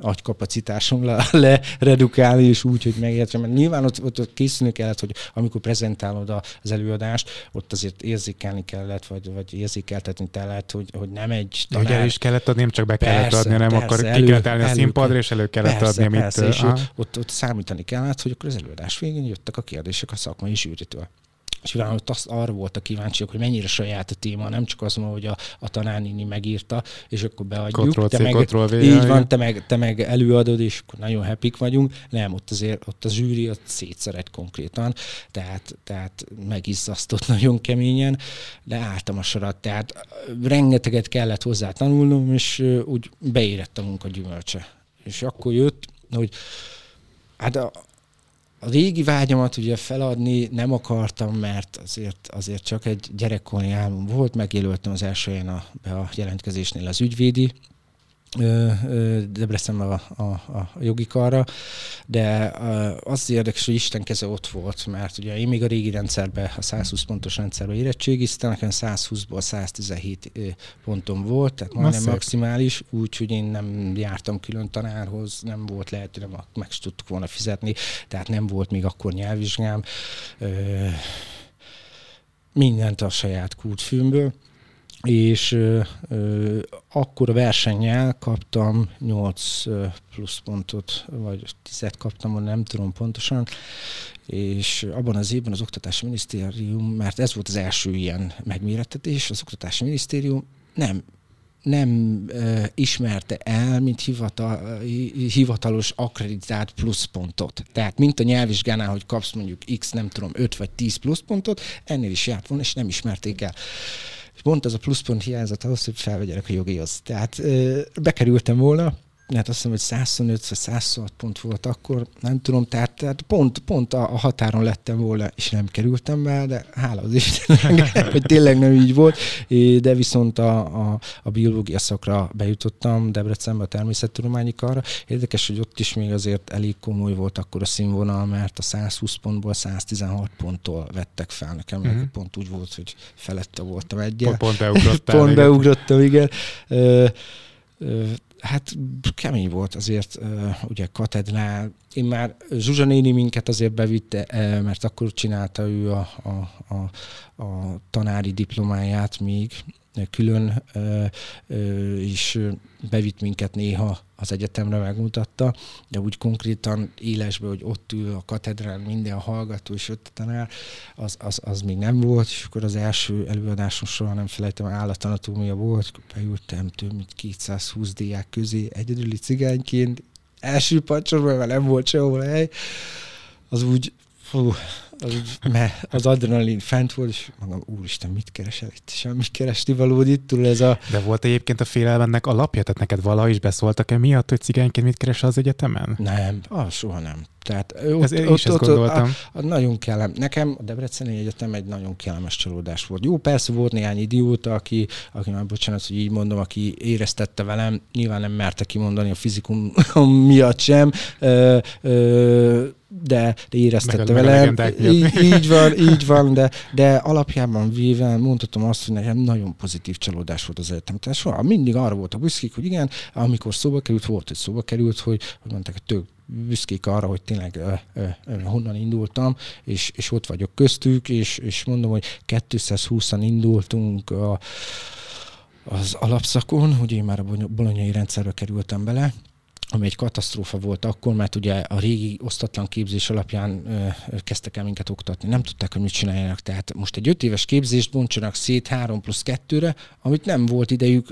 agykapacitásomra leredukálni, és úgy, hogy megértsem. Mert nyilván ott, ott készülni kellett, hogy amikor prezentálod az előadást, ott azért érzékelni kellett, vagy, vagy érzékeltetni kellett, hogy, hogy nem egy tanár... Ugye is kellett adni, nem csak be kellett persze, adni, hanem persze, akkor elő, ki kellett állni elő, a színpadra, és elő kellett persze, adni, persze, amit... És ott, ott, ott számítani kellett, hogy akkor az előadás végén jöttek a kérdések a szakmai zsűritől és utána ott azt arra voltak kíváncsiak, hogy mennyire saját a téma, nem csak az mondom, hogy a, a tanárnini megírta, és akkor beadjuk. Control te meg, így van, te meg, te meg előadod, és akkor nagyon happy vagyunk. Nem, ott azért ott a zsűri ott szétszeret konkrétan, tehát, tehát megizzasztott nagyon keményen, de álltam a sorat, tehát rengeteget kellett hozzá tanulnom, és úgy beérett a munka gyümölcse. És akkor jött, hogy hát a, a régi vágyamat ugye feladni nem akartam, mert azért, azért csak egy gyerekkori álmom volt, megjelöltem az első a, a jelentkezésnél az ügyvédi Debrecenben a, a, a jogi karra, de az érdekes, hogy Isten keze ott volt, mert ugye én még a régi rendszerben, a 120 pontos rendszerben érettségiztem, nekem 120-ból 117 pontom volt, tehát majdnem maximális, úgyhogy én nem jártam külön tanárhoz, nem volt lehet, nem meg tudtuk volna fizetni, tehát nem volt még akkor nyelvvizsgám, mindent a saját kultfilmből és ö, ö, akkor a versennyel kaptam 8 plusz pontot, vagy 10 kaptam, nem tudom pontosan, és abban az évben az Oktatási Minisztérium, mert ez volt az első ilyen megmérettetés, az Oktatási Minisztérium nem nem uh, ismerte el, mint hivatal, hivatalos akkreditált pluszpontot. Tehát, mint a nyelvvizsgánál, hogy kapsz mondjuk x, nem tudom, 5 vagy 10 pluszpontot, ennél is járt volna, és nem ismerték el és pont ez a pluszpont hiányzott ahhoz, hogy felvegyek a jogihoz. Tehát bekerültem volna, hát azt hiszem, hogy 125 vagy 106 pont volt akkor, nem tudom, tehát, tehát pont, pont a, a határon lettem volna, és nem kerültem be, de hála az Istennek, hogy tényleg nem így volt, de viszont a, a, a biológia szakra bejutottam Debrecenbe a természettudományi karra. Érdekes, hogy ott is még azért elég komoly volt akkor a színvonal, mert a 120 pontból 116 ponttól vettek fel nekem, uh-huh. pont úgy volt, hogy felette voltam egyel. Pont, pont beugrottam. pont beugrottam, igen. Ö, ö, hát kemény volt azért, ugye katedrál. Én már Zsuzsa néni minket azért bevitte, mert akkor csinálta ő a, a, a, a tanári diplomáját még, külön is bevitt minket néha az egyetemre megmutatta, de úgy konkrétan élesbe, hogy ott ül a katedrán minden a hallgató és ott a tanár, az, az, az még nem volt, és akkor az első előadáson soha nem felejtem, állatanatómia volt, beültem több mint 220 diák közé, egyedüli cigányként, első pacsorban, mert nem volt sehol hely, az úgy, fú, az, mert az adrenalin fent volt, és magam, úristen, mit keresel itt? Semmi keresni valód itt túl ez a... De volt egyébként a félelmennek alapja? Tehát neked valaha is beszóltak-e miatt, hogy cigányként mit keres az egyetemen? Nem, az soha nem. Tehát ott, ez, ott, ott, ott, ott a, a, nagyon kellem. Nekem a Debreceni Egyetem egy nagyon kellemes csalódás volt. Jó, persze volt néhány idióta, aki, aki már bocsánat, hogy így mondom, aki éreztette velem, nyilván nem merte kimondani a fizikum miatt sem, ö, ö, de, de éreztette velem. Így, így van, így van, de, de alapjában véve mondhatom azt, hogy nekem nagyon pozitív csalódás volt az egyetem. Tehát soha mindig arra voltak büszkék, hogy igen, amikor szóba került, volt, hogy szóba került, hogy, hogy mondták, hogy tök büszkék arra, hogy tényleg ö, ö, ö, honnan indultam, és, és ott vagyok köztük, és, és mondom, hogy 220-an indultunk a, az alapszakon, hogy én már a bolonyai rendszerbe kerültem bele, ami egy katasztrófa volt akkor, mert ugye a régi osztatlan képzés alapján ö, kezdtek el minket oktatni. Nem tudták, hogy mit csináljanak. Tehát most egy öt éves képzést bontsanak szét három plusz kettőre, amit nem volt idejük,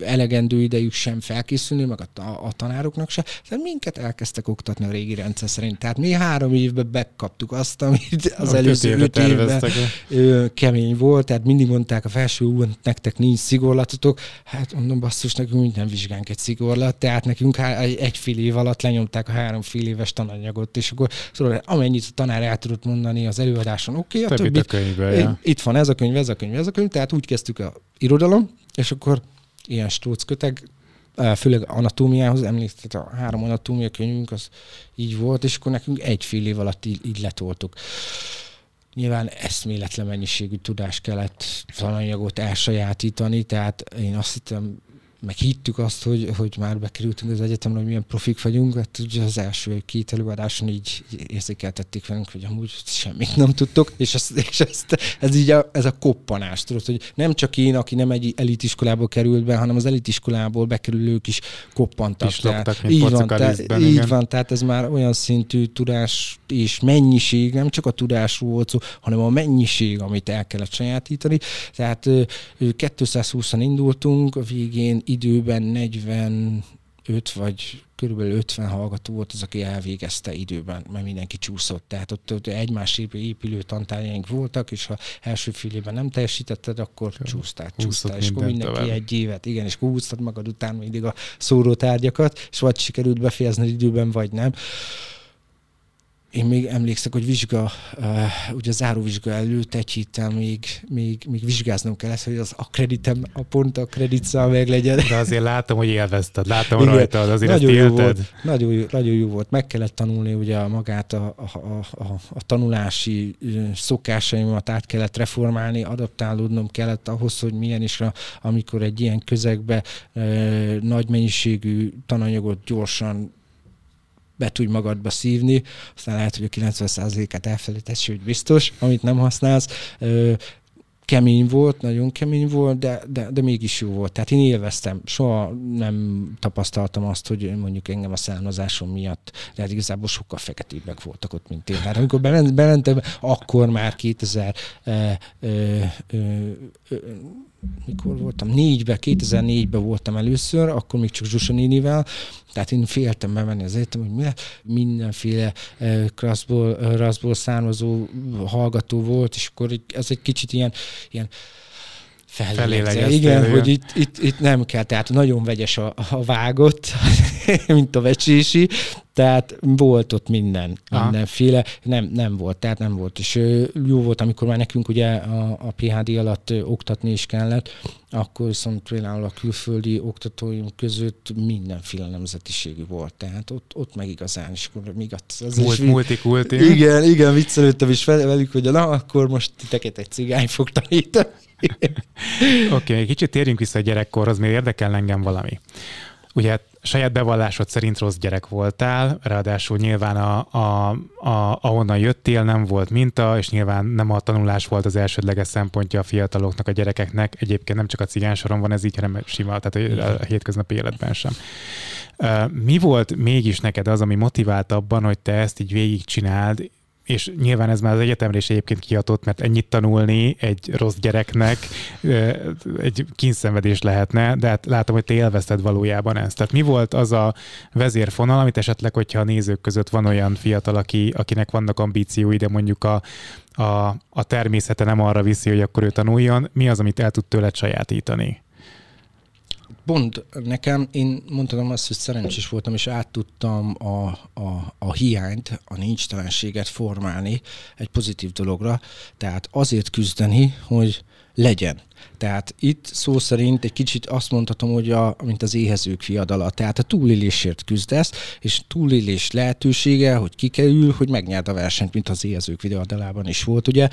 elegendő idejük sem felkészülni, meg a, a, a tanároknak se. Tehát minket elkezdtek oktatni a régi rendszer szerint. Tehát mi három évben bekaptuk azt, amit az előző öt évben ö, kemény volt. Tehát mindig mondták a felső úton, nektek nincs szigorlatotok. Hát mondom, basszus, nekünk minden vizsgánk egy szigorlat. Tehát nekünk há- egy, egy fél év alatt lenyomták a három fél éves tananyagot, és akkor tudod, amennyit a tanár el tudott mondani az előadáson, oké, okay, a többit, a könyvből, ja. itt van ez a könyv, ez a könyv, ez a könyv, tehát úgy kezdtük a irodalom, és akkor ilyen stróc köteg, főleg anatómiához emlékszett, a három anatómia könyvünk az így volt, és akkor nekünk egy fél év alatt így, így letoltuk. Nyilván eszméletlen mennyiségű tudás kellett tananyagot elsajátítani, tehát én azt hittem, meg hittük azt, hogy, hogy már bekerültünk az egyetemre, hogy milyen profik vagyunk, hát ugye az első két előadáson így érzékeltették velünk, hogy amúgy semmit nem tudtok, és, ezt, és ezt, ez így a, ez a koppanás, tudod, hogy nem csak én, aki nem egy elitiskolából került be, hanem az elitiskolából bekerülők is koppantak. tehát, így van, tehát, így van, tehát ez már olyan szintű tudás és mennyiség, nem csak a tudásról volt szó, hanem a mennyiség, amit el kellett sajátítani. Tehát 220-an indultunk, a végén időben 45 vagy körülbelül 50 hallgató volt az, aki elvégezte időben, mert mindenki csúszott. Tehát ott, ott egymás épülő tantárgyaink voltak, és ha első félében nem teljesítetted, akkor csúsztál, csúsztál, és akkor mindenki tovább. egy évet, igen, és akkor húztad magad után mindig a szórótárgyakat, és vagy sikerült befejezni időben, vagy nem én még emlékszek, hogy vizsga, uh, ugye záróvizsga előtt egy héttel még, még, még vizsgáznom kellett, hogy az a kreditem, a pont a kreditszám meg legyen. De azért látom, hogy élvezted, látom Igen, rajtad, azért nagyon ezt jó volt, nagyon, jó, nagyon jó volt. Meg kellett tanulni ugye magát a, a, a, a, a tanulási szokásaimat át kellett reformálni, adaptálódnom kellett ahhoz, hogy milyen is, a, amikor egy ilyen közegbe e, nagy mennyiségű tananyagot gyorsan be tudj magadba szívni, aztán lehet, hogy a 90%-át elfelejtesz, hogy biztos, amit nem használsz. Kemény volt, nagyon kemény volt, de, de, de mégis jó volt. Tehát én élveztem. Soha nem tapasztaltam azt, hogy mondjuk engem a származásom miatt, de hát igazából sokkal feketébbek voltak ott, mint én. Hát amikor bementem, akkor már 2000 ö, ö, ö, mikor voltam, négybe, 2004-ben voltam először, akkor még csak Zsusa nénivel, tehát én féltem bemenni az egyetem, hogy mi? Mindenféle uh, kraszból, raszból származó hallgató volt, és akkor ez egy kicsit ilyen, ilyen fellélegezte. Igen, hogy itt, itt, itt nem kell, tehát nagyon vegyes a, a vágott, mint a vecsési, tehát volt ott minden, Aha. mindenféle, nem, nem volt, tehát nem volt. És jó volt, amikor már nekünk ugye a, a PHD alatt oktatni is kellett, akkor viszont például a külföldi oktatóim között mindenféle nemzetiségű volt, tehát ott, ott meg igazán is, akkor még az, az Múlt, is, multikulti. Igen, igen, viccelődtem is velük, hogy na, akkor most titeket egy cigány fog tanítani. Oké, okay, kicsit térjünk vissza a gyerekkorhoz, mert érdekel engem valami. Ugye saját bevallásod szerint rossz gyerek voltál, ráadásul nyilván a, a, a, ahonnan jöttél nem volt minta, és nyilván nem a tanulás volt az elsődleges szempontja a fiataloknak, a gyerekeknek. Egyébként nem csak a cigánysoron van ez így, hanem sima, tehát a, a hétköznapi életben sem. Mi volt mégis neked az, ami motivált abban, hogy te ezt így végigcsináld, és nyilván ez már az egyetemre is egyébként kiadott, mert ennyit tanulni egy rossz gyereknek egy kínszenvedés lehetne, de hát látom, hogy te élvezted valójában ezt. Tehát mi volt az a vezérfonal, amit esetleg, hogyha a nézők között van olyan fiatal, aki, akinek vannak ambíciói, de mondjuk a, a, a természete nem arra viszi, hogy akkor ő tanuljon, mi az, amit el tud tőled sajátítani? Pont nekem, én mondtam azt, hogy szerencsés voltam, és át tudtam a, a, a hiányt, a nincstelenséget formálni egy pozitív dologra, tehát azért küzdeni, hogy legyen. Tehát itt szó szerint egy kicsit azt mondhatom, hogy a, mint az éhezők fiadala. Tehát a túlélésért küzdesz, és túlélés lehetősége, hogy kikerül, hogy megnyerd a versenyt, mint az éhezők videódalában is volt. Ugye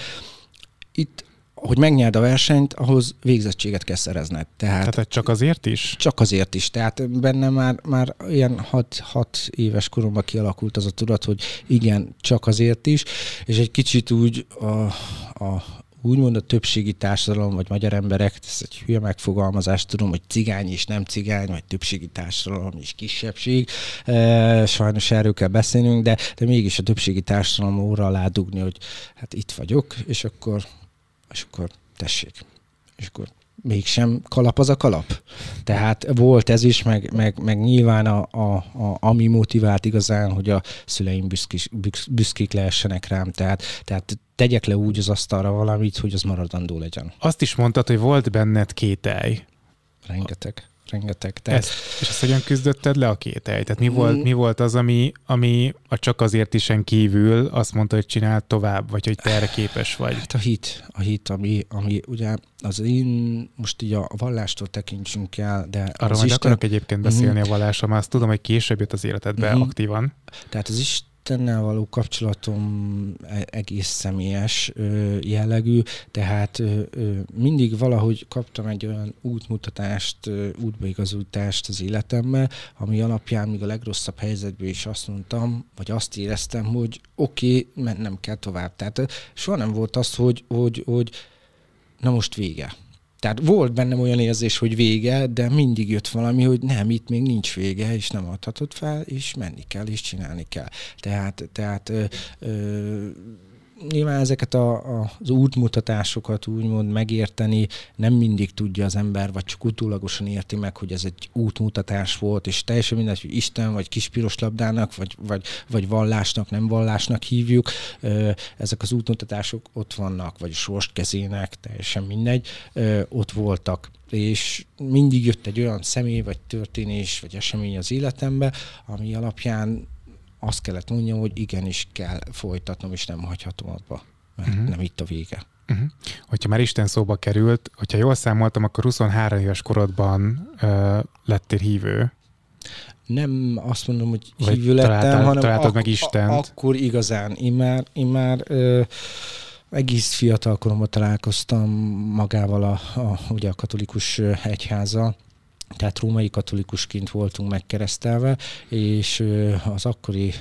itt hogy megnyerd a versenyt, ahhoz végzettséget kell szerezned. Tehát, Tehát csak azért is? Csak azért is. Tehát benne már, már ilyen 6 éves koromban kialakult az a tudat, hogy igen, csak azért is, és egy kicsit úgy a, a úgymond a többségi társadalom, vagy magyar emberek, ez egy hülye megfogalmazás, tudom, hogy cigány és nem cigány, vagy többségi társadalom és kisebbség. E, sajnos erről kell beszélnünk, de, de mégis a többségi társadalom óra alá dugni, hogy hát itt vagyok, és akkor, és akkor tessék. És akkor mégsem kalap az a kalap. Tehát volt ez is, meg, meg, meg nyilván a, a, a, ami motivált igazán, hogy a szüleim büszkis, büszkék lehessenek rám. Tehát, tehát tegyek le úgy az asztalra valamit, hogy az maradandó legyen. Azt is mondtad, hogy volt benned kételj. Rengeteg rengeteg. Tehát... Ezt, és ezt hogyan küzdötted le a két? Tehát mi volt, mi volt az, ami, ami a csak azért isen kívül azt mondta, hogy csinál tovább, vagy hogy te erre képes vagy? Hát a hit, a hit, ami, ami ugye az én, most így a vallástól tekintsünk el, de Arról az majd Isten... akarok egyébként beszélni uh-huh. a vallásra, mert azt tudom, hogy később jött az életedbe uh-huh. aktívan. Tehát az Isten Istennel való kapcsolatom e, egész személyes jellegű, tehát mindig valahogy kaptam egy olyan útmutatást, útbaigazítást az életembe, ami alapján még a legrosszabb helyzetből is azt mondtam, vagy azt éreztem, hogy oké, okay, mennem kell tovább. Tehát soha nem volt az, hogy, hogy, hogy na most vége tehát volt bennem olyan érzés, hogy vége, de mindig jött valami, hogy nem, itt még nincs vége, és nem adhatod fel, és menni kell, és csinálni kell. Tehát, tehát ö, ö, nyilván ezeket a, a, az útmutatásokat úgymond megérteni nem mindig tudja az ember, vagy csak utólagosan érti meg, hogy ez egy útmutatás volt, és teljesen mindegy, hogy Isten, vagy kispiros labdának, vagy, vagy, vagy vallásnak, nem vallásnak hívjuk. Ezek az útmutatások ott vannak, vagy a sorst kezének, teljesen mindegy, ott voltak és mindig jött egy olyan személy, vagy történés, vagy esemény az életembe, ami alapján azt kellett mondjam, hogy igenis kell folytatnom, és nem hagyhatom abba, mert uh-huh. nem itt a vége. Uh-huh. Hogyha már Isten szóba került, hogyha jól számoltam, akkor 23 éves korodban uh, lettél hívő. Nem azt mondom, hogy hívő Vagy lettem, találtál, hanem találtad ak- meg Istent. akkor igazán. Én már, én már uh, egész fiatal koromban találkoztam magával a, a, ugye a katolikus egyházzal, tehát római katolikusként voltunk megkeresztelve, és az akkori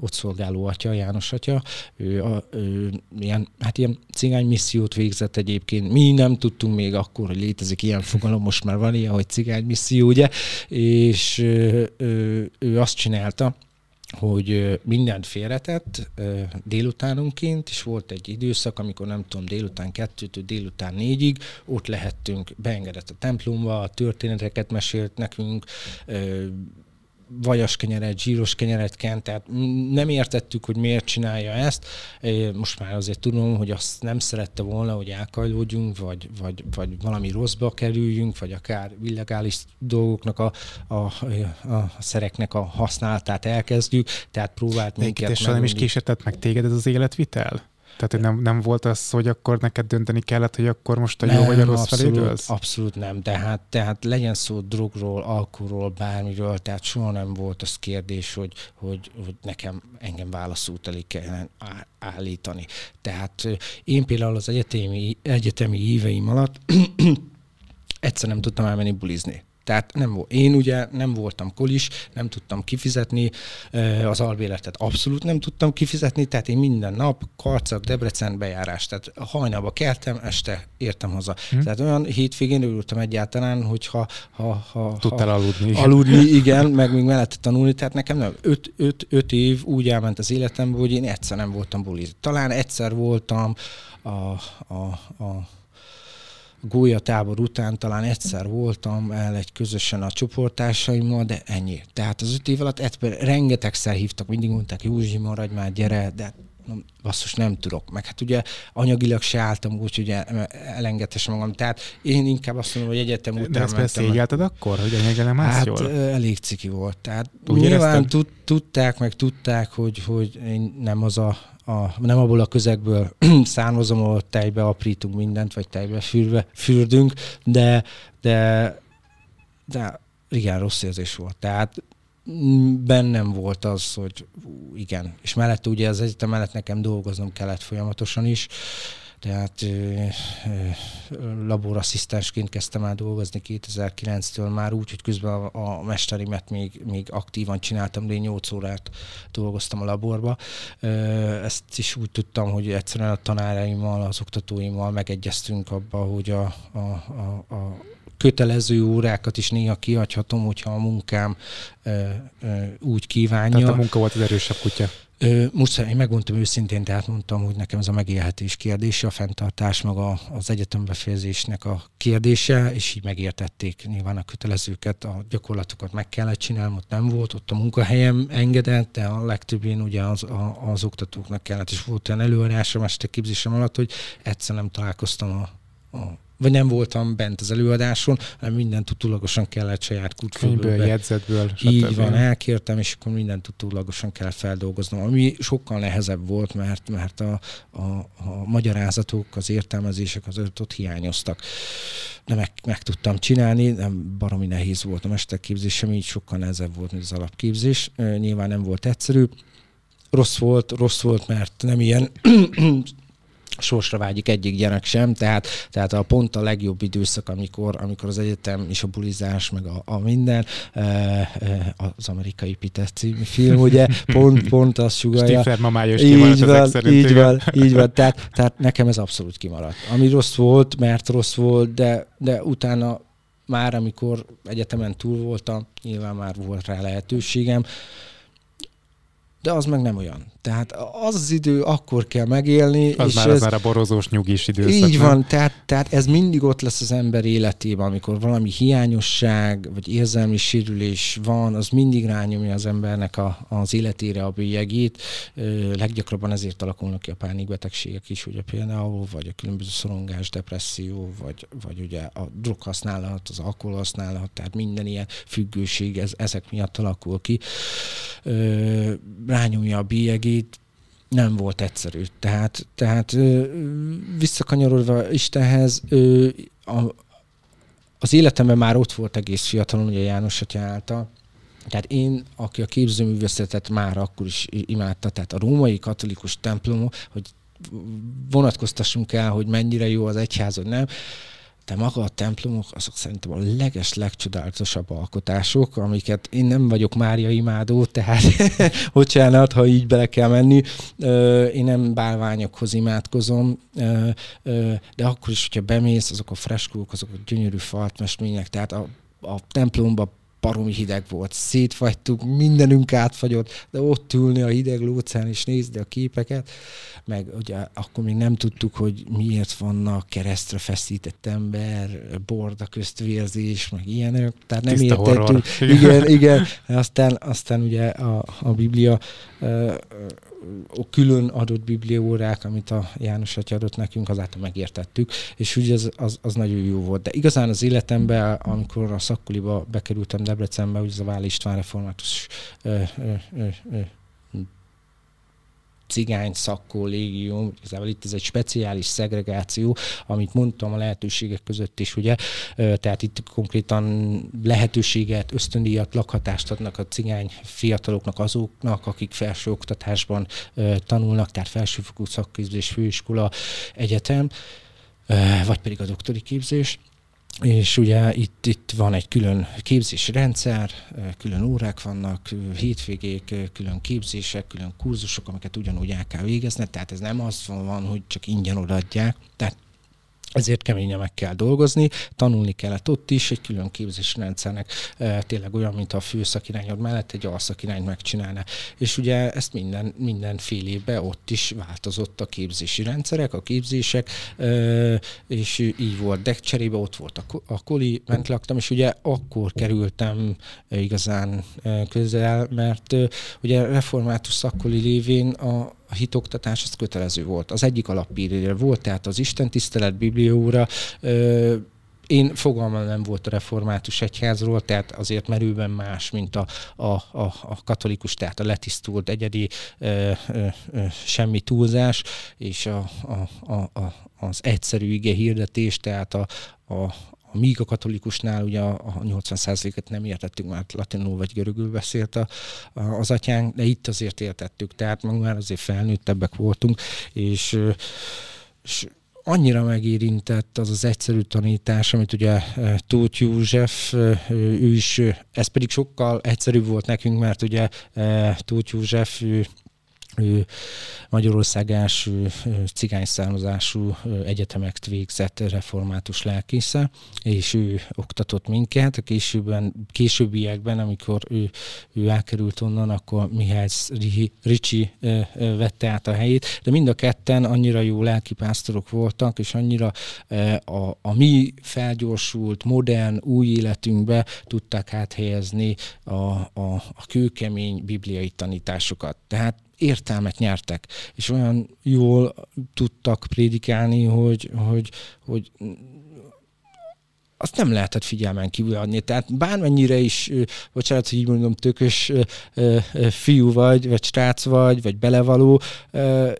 ott szolgáló atya, János atya, ő, a, ő ilyen, hát ilyen cigány missziót végzett egyébként. Mi nem tudtunk még akkor, hogy létezik ilyen fogalom, most már van ilyen, hogy cigány misszió, ugye, és ő, ő, ő azt csinálta, hogy mindent félretett délutánonként, és volt egy időszak, amikor nem tudom, délután kettőtől délután négyig, ott lehettünk, beengedett a templomba, a történeteket mesélt nekünk, vajas kenyeret, zsíros kenyeret kent, tehát nem értettük, hogy miért csinálja ezt. Most már azért tudom, hogy azt nem szerette volna, hogy elkajlódjunk, vagy, vagy, vagy valami rosszba kerüljünk, vagy akár illegális dolgoknak a, a, a szereknek a használatát elkezdjük, tehát próbált minket... És nem is kísértett meg téged ez az életvitel? Tehát, hogy nem, nem volt az, hogy akkor neked dönteni kellett, hogy akkor most a jó nem, vagy a rossz abszolút, felé Abszolút nem. Tehát, tehát legyen szó drogról, alkoholról, bármiről, tehát soha nem volt az kérdés, hogy, hogy, hogy nekem engem válaszút elé kellene állítani. Tehát én például az egyetemi, egyetemi éveim alatt egyszer nem tudtam elmenni bulizni. Tehát nem volt. Én ugye nem voltam kolis, nem tudtam kifizetni az albéletet, abszolút nem tudtam kifizetni, tehát én minden nap Karcag, Debrecen bejárás, tehát hajnalba keltem, este értem haza. Hm. Tehát olyan hétvégén örültem egyáltalán, hogyha ha, ha, Tudtál ha, aludni. Aludni, igen, meg még mellett tanulni, tehát nekem nem. Öt, öt, öt év úgy elment az életembe, hogy én egyszer nem voltam buli. Talán egyszer voltam a, a, a gólyatábor után talán egyszer voltam el egy közösen a csoporttársaimmal, de ennyi. Tehát az öt év alatt egyszer, rengetegszer hívtak, mindig mondták, Józsi, maradj már, gyere, de basszus, nem tudok. Meg hát ugye anyagilag se álltam úgy, hogy elengedhessem magam. Tehát én inkább azt mondom, hogy egyetem után De ezt beszéljáltad akkor, hogy anyagilag nem hát, jól? elég ciki volt. Tehát úgy nyilván tud, tudták, meg tudták, hogy, hogy én nem az a a, nem abból a közegből származom, ahol tejbe aprítunk mindent, vagy tejbe fürve, fürdünk, de, de, de igen, rossz érzés volt. Tehát bennem volt az, hogy igen, és mellett ugye az egyetem mellett nekem dolgoznom kellett folyamatosan is, tehát laborasszisztensként kezdtem el dolgozni 2009-től már úgy, hogy közben a, a mesterimet még, még aktívan csináltam, de én 8 órát dolgoztam a laborba. Ezt is úgy tudtam, hogy egyszerűen a tanáraimmal, az oktatóimmal megegyeztünk abba, hogy a, a, a, a kötelező órákat is néha kihagyhatom, hogyha a munkám ö, ö, úgy kívánja. Tehát a munka volt az erősebb kutya. Most én megmondtam őszintén, tehát mondtam, hogy nekem ez a megélhetés kérdése, a fenntartás, meg a, az egyetembefejezésnek a kérdése, és így megértették nyilván a kötelezőket, a gyakorlatokat meg kellett csinálni, ott nem volt, ott a munkahelyem engedett, de a legtöbbén ugye az, a, az oktatóknak kellett, és volt olyan előadásom, este képzésem alatt, hogy egyszer nem találkoztam a, a vagy nem voltam bent az előadáson, hanem mindent utólagosan kellett saját kutfőből. jegyzetből. Így van, elkértem, és akkor mindent utólagosan kellett feldolgoznom, ami sokkal nehezebb volt, mert, mert a, a, a magyarázatok, az értelmezések az ott hiányoztak. De meg, meg tudtam csinálni, nem baromi nehéz volt a mesterképzés, sem így sokkal nehezebb volt, mint az alapképzés. Nyilván nem volt egyszerű, rossz volt, rossz volt, mert nem ilyen sorsra vágyik egyik gyerek sem, tehát, tehát a pont a legjobb időszak, amikor, amikor az egyetem és a bulizás, meg a, a minden, e, e, az amerikai Pitesz című film, ugye, pont, pont azt sugalja. Stiffer mamája is így van, így van, így van, tehát, tehát nekem ez abszolút kimaradt. Ami rossz volt, mert rossz volt, de, de utána már, amikor egyetemen túl voltam, nyilván már volt rá lehetőségem, de az meg nem olyan. Tehát az az idő akkor kell megélni. Az és már, ez, az már a borozós nyugis időszak. Így van, tehát, tehát ez mindig ott lesz az ember életében, amikor valami hiányosság, vagy érzelmi sérülés van, az mindig rányomja az embernek a, az életére a bélyegét. Leggyakrabban ezért alakulnak ki a pánikbetegségek is, ugye például, vagy a különböző szorongás, depresszió, vagy, vagy ugye a droghasználat, az alkoholhasználat, tehát minden ilyen függőség, ez, ezek miatt alakul ki. Rányomja a bélyegét, itt nem volt egyszerű. Tehát, tehát visszakanyarodva Istenhez, a, az életemben már ott volt egész fiatalon, ugye János atya által, tehát én, aki a képzőművészetet már akkor is imádta, tehát a római katolikus templom, hogy vonatkoztassunk el, hogy mennyire jó az egyház, vagy nem, de maga a templomok, azok szerintem a leges, legcsodálatosabb alkotások, amiket én nem vagyok Mária imádó, tehát bocsánat, ha így bele kell menni. Én nem bálványokhoz imádkozom, de akkor is, hogyha bemész, azok a freskók, azok a gyönyörű faltmestmények, tehát a, a templomba baromi hideg volt, szétfagytuk, mindenünk átfagyott, de ott ülni a hideg lócán és nézni a képeket, meg ugye akkor még nem tudtuk, hogy miért vannak keresztre feszített ember, borda köztvérzés, meg ilyenek, tehát nem Tiszta értettük. Horror. Igen, igen, aztán, aztán ugye a, a Biblia külön adott bibliórák, amit a János Atya adott nekünk, azáltal megértettük, és úgy az, az, az nagyon jó volt. De igazán az életemben, amikor a szakkoliba bekerültem Debrecenbe, úgy az a Váli István református cigány szakkollégium, igazából itt ez egy speciális szegregáció, amit mondtam a lehetőségek között is, ugye, tehát itt konkrétan lehetőséget, ösztöndíjat, lakhatást adnak a cigány fiataloknak, azoknak, akik felsőoktatásban tanulnak, tehát felsőfokú szakképzés, főiskola, egyetem, vagy pedig a doktori képzés és ugye itt, itt van egy külön képzési rendszer, külön órák vannak, hétvégék, külön képzések, külön kurzusok, amiket ugyanúgy el kell végezni, tehát ez nem az van, hogy csak ingyen odaadják, tehát ezért keményen meg kell dolgozni, tanulni kellett ott is, egy külön képzési rendszernek e, tényleg olyan, mint a főszakirányod mellett egy alszakirányt megcsinálna. És ugye ezt minden, minden fél évben ott is változott a képzési rendszerek, a képzések, e, és így volt. De cserébe ott volt a, a koli, ment laktam, és ugye akkor kerültem igazán közel, mert e, ugye református szakkoli lévén a, a hitoktatás az kötelező volt. Az egyik alappírére volt, tehát az Isten tisztelet, Biblióra, én fogalmam nem volt a református egyházról, tehát azért merőben más, mint a, a, a, a katolikus, tehát a letisztult egyedi ö, ö, ö, semmi túlzás, és a, a, a, a, az egyszerű ige hirdetés, tehát a, a, Míg a katolikusnál ugye a 80%-et nem értettük, mert latinul vagy görögül beszélt a, a, az atyánk, de itt azért értettük, tehát meg már azért felnőttebbek voltunk, és, és annyira megérintett az az egyszerű tanítás, amit ugye Tóth József, ő is, ez pedig sokkal egyszerűbb volt nekünk, mert ugye Tóth József, ő ő Magyarország első cigány származású egyetemeket végzett református lelkésze, és ő oktatott minket. A későbben, későbbiekben, amikor ő, ő elkerült onnan, akkor Mihály Ricsi vette át a helyét, de mind a ketten annyira jó lelkipásztorok voltak, és annyira a, a mi felgyorsult, modern, új életünkbe tudták áthelyezni a, a, a kőkemény bibliai tanításokat. Tehát értelmet nyertek, és olyan jól tudtak prédikálni, hogy, hogy, hogy azt nem lehetett figyelmen kívül adni. Tehát bármennyire is, bocsánat, hogy így mondom, tökös fiú vagy, vagy srác vagy, vagy belevaló,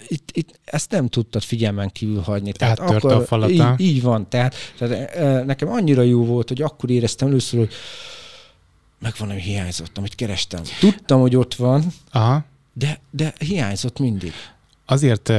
itt, itt ezt nem tudtad figyelmen kívül hagyni. Tehát akkor, a falata. Így, így van. Tehát, tehát nekem annyira jó volt, hogy akkor éreztem először, hogy megvan, ami hiányzott, amit kerestem. Tudtam, hogy ott van, Aha de, de hiányzott mindig. Azért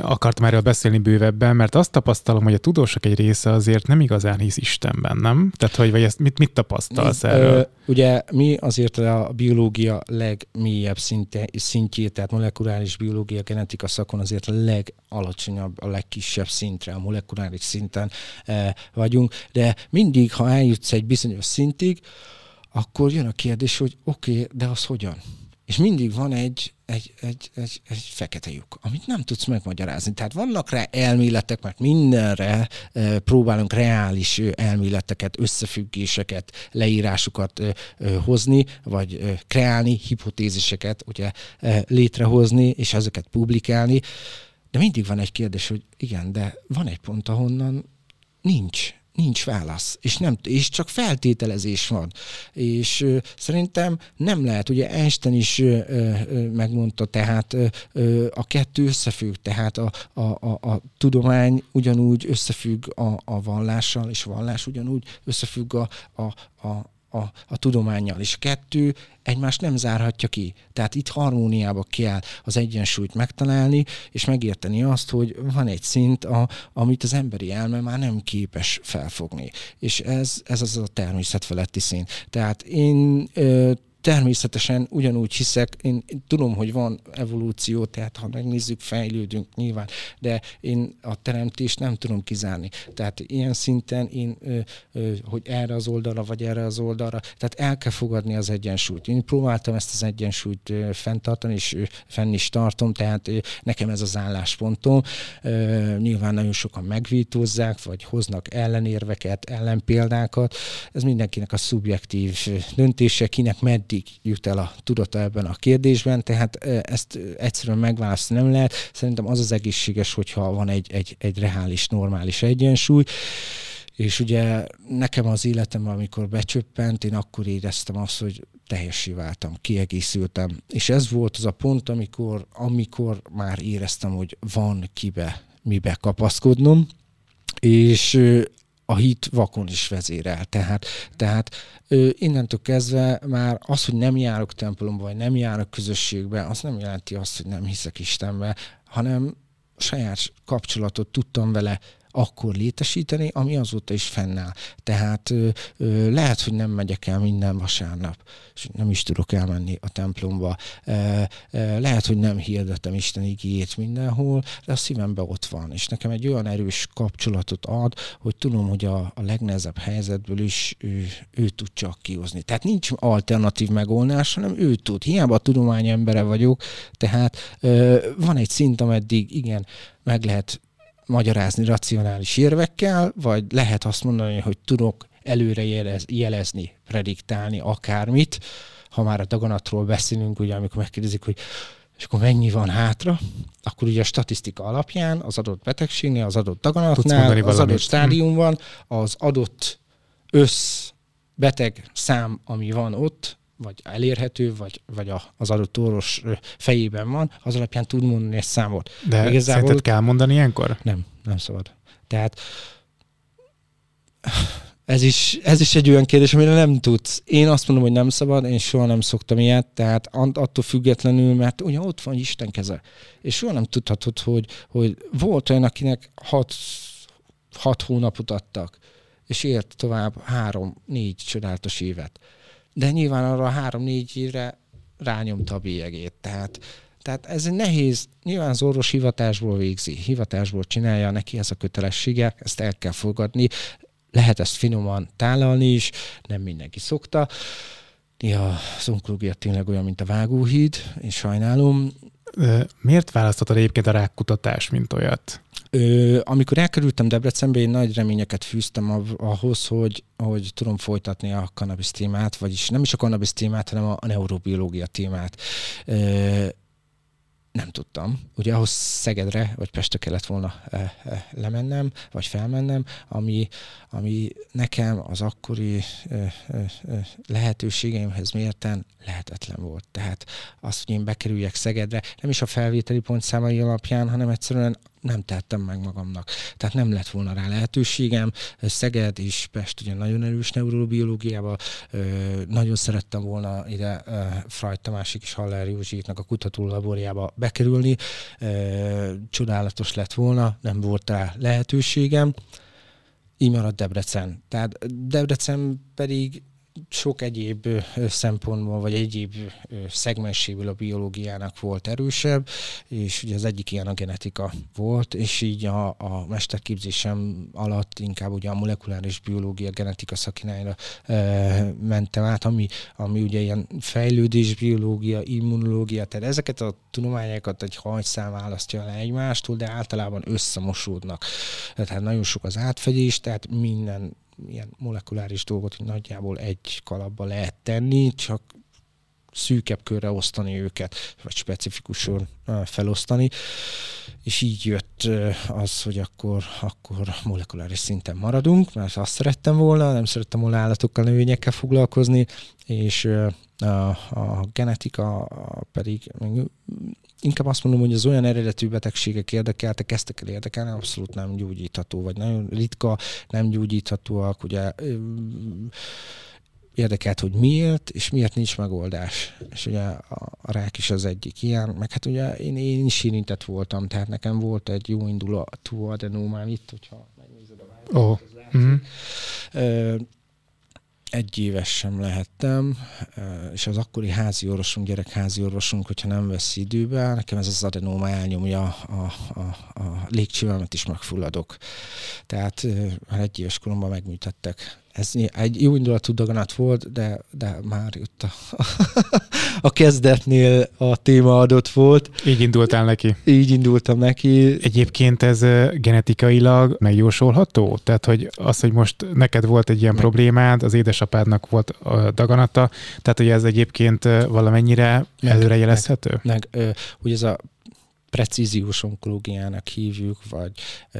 akartam erről beszélni bővebben, mert azt tapasztalom, hogy a tudósok egy része azért nem igazán hisz Istenben, nem? Tehát, hogy vagy ezt mit, mit tapasztalsz erről? Ö, ugye mi azért a biológia legmélyebb szinte, szintjét, tehát molekuláris biológia, genetika szakon azért a legalacsonyabb, a legkisebb szintre, a molekuláris szinten e, vagyunk, de mindig, ha eljutsz egy bizonyos szintig, akkor jön a kérdés, hogy oké, okay, de az hogyan? És mindig van egy, egy, egy, egy, egy fekete lyuk, amit nem tudsz megmagyarázni. Tehát vannak rá elméletek, mert mindenre próbálunk reális elméleteket, összefüggéseket, leírásokat hozni, vagy kreálni, hipotéziseket ugye, létrehozni, és ezeket publikálni. De mindig van egy kérdés, hogy igen, de van egy pont, ahonnan nincs nincs válasz, és, nem, és csak feltételezés van. És ö, szerintem nem lehet, ugye Einstein is ö, ö, megmondta, tehát ö, a kettő összefügg, tehát a, a, a, a tudomány ugyanúgy összefügg a, a vallással, és a vallás ugyanúgy összefügg a, a, a, a, a tudományjal, és kettő egymást nem zárhatja ki. Tehát itt harmóniába kell az egyensúlyt megtalálni, és megérteni azt, hogy van egy szint, a, amit az emberi elme már nem képes felfogni. És ez, ez az a természet feletti szint. Tehát én ö, természetesen ugyanúgy hiszek, én, tudom, hogy van evolúció, tehát ha megnézzük, fejlődünk nyilván, de én a teremtést nem tudom kizárni. Tehát ilyen szinten én, hogy erre az oldalra, vagy erre az oldalra, tehát el kell fogadni az egyensúlyt. Én próbáltam ezt az egyensúlyt fenntartani, és fenn is tartom, tehát nekem ez az álláspontom. Nyilván nagyon sokan megvítózzák, vagy hoznak ellenérveket, ellenpéldákat. Ez mindenkinek a szubjektív döntése, kinek meddig meddig jut el a tudata ebben a kérdésben, tehát ezt egyszerűen megválasztani nem lehet. Szerintem az az egészséges, hogyha van egy, egy, egy reális, normális egyensúly, és ugye nekem az életem, amikor becsöppent, én akkor éreztem azt, hogy teljessé váltam, kiegészültem. És ez volt az a pont, amikor, amikor már éreztem, hogy van kibe, mibe kapaszkodnom, és a hit vakon is vezérel. Tehát, tehát ö, innentől kezdve már az, hogy nem járok templomba, vagy nem járok közösségbe, az nem jelenti azt, hogy nem hiszek Istenbe, hanem saját kapcsolatot tudtam vele akkor létesíteni, ami azóta is fennáll. Tehát ö, ö, lehet, hogy nem megyek el minden vasárnap, és nem is tudok elmenni a templomba. Ö, ö, lehet, hogy nem hirdetem Isten igéjét mindenhol, de a szívemben ott van, és nekem egy olyan erős kapcsolatot ad, hogy tudom, hogy a, a legnehezebb helyzetből is ő, ő tud csak kihozni. Tehát nincs alternatív megoldás, hanem ő tud. Hiába a tudomány embere vagyok, tehát ö, van egy szint, ameddig igen, meg lehet magyarázni racionális érvekkel, vagy lehet azt mondani, hogy tudok előre jelez, jelezni, prediktálni akármit, ha már a daganatról beszélünk, ugye amikor megkérdezik, hogy és akkor mennyi van hátra, akkor ugye a statisztika alapján az adott betegségnél, az adott daganatnál, az adott stádiumban, az adott össz beteg szám, ami van ott, vagy elérhető, vagy, vagy a, az adott orvos fejében van, az alapján tud mondani egy számot. De Igazából, szerinted kell mondani ilyenkor? Nem, nem szabad. Tehát ez is, ez is egy olyan kérdés, amire nem tudsz. Én azt mondom, hogy nem szabad, én soha nem szoktam ilyet, tehát attól függetlenül, mert ugye ott van Isten keze. És soha nem tudhatod, hogy, hogy volt olyan, akinek hat, hat hónapot adtak, és ért tovább három-négy csodálatos évet. De nyilván arra három-négy évre rányomta a bélyegét. Tehát, tehát ez nehéz, nyilván az orvos hivatásból végzi, hivatásból csinálja, neki ez a kötelessége, ezt el kell fogadni, lehet ezt finoman tálalni is, nem mindenki szokta. Néha az onkológia tényleg olyan, mint a vágóhíd, én sajnálom. Miért választottad egyébként a rákkutatás, mint olyat? Ö, amikor elkerültem Debrecenbe, én nagy reményeket fűztem ahhoz, hogy, hogy tudom folytatni a cannabis témát, vagyis nem is a cannabis témát, hanem a, neurobiológia témát. Ö, nem tudtam. Ugye ahhoz Szegedre vagy Pestre kellett volna e, e, lemennem, vagy felmennem, ami, ami nekem az akkori e, e, lehetőségeimhez mérten lehetetlen volt. Tehát azt, hogy én bekerüljek Szegedre, nem is a felvételi pontszámai alapján, hanem egyszerűen nem tettem meg magamnak. Tehát nem lett volna rá lehetőségem. Szeged és Pest ugye nagyon erős neurobiológiával, nagyon szerettem volna ide Frajt Tamásik és Haller Józsiiknak a kutató laborjába bekerülni. Csodálatos lett volna, nem volt rá lehetőségem. Így maradt Debrecen. Tehát Debrecen pedig sok egyéb szempontból, vagy egyéb szegmenséből a biológiának volt erősebb, és ugye az egyik ilyen a genetika volt, és így a, a mesterképzésem alatt inkább ugye a molekuláris biológia, genetika szakinájra e, mentem át, ami, ami ugye ilyen fejlődés, biológia, immunológia, tehát ezeket a tudományokat egy hajszám választja le egymástól, de általában összemosódnak. Tehát nagyon sok az átfedés, tehát minden ilyen molekuláris dolgot, nagyjából egy kalapba lehet tenni, csak szűkebb körre osztani őket, vagy specifikusan felosztani, és így jött az, hogy akkor, akkor molekuláris szinten maradunk, mert azt szerettem volna, nem szerettem volna állatokkal, növényekkel foglalkozni, és a, a genetika pedig inkább azt mondom, hogy az olyan eredetű betegségek érdekeltek, kezdtek el érdekelni, abszolút nem gyógyítható, vagy nagyon ritka, nem gyógyíthatóak, ugye érdekelt, hogy miért, és miért nincs megoldás. És ugye a, a rák is az egyik ilyen, meg hát ugye én, én is érintett voltam, tehát nekem volt egy jó indulatú adenómám itt, hogyha megnézed a vágyat, oh. mm-hmm egy éves sem lehettem, és az akkori házi orvosunk, gyerekházi orvosunk, hogyha nem vesz időbe, nekem ez az adenóma elnyomja a, a, a légcsívemet is megfulladok. Tehát már egy éves koromban megműtettek ez egy jó indulatú daganat volt, de, de már itt a, a kezdetnél a téma adott volt. Így indultál neki? Így indultam neki. Egyébként ez genetikailag megjósolható? Tehát, hogy az, hogy most neked volt egy ilyen problémád, az édesapádnak volt a daganata, tehát, hogy ez egyébként valamennyire meg, előrejelezhető? Meg, meg ugye ez a precíziós onkológiának hívjuk, vagy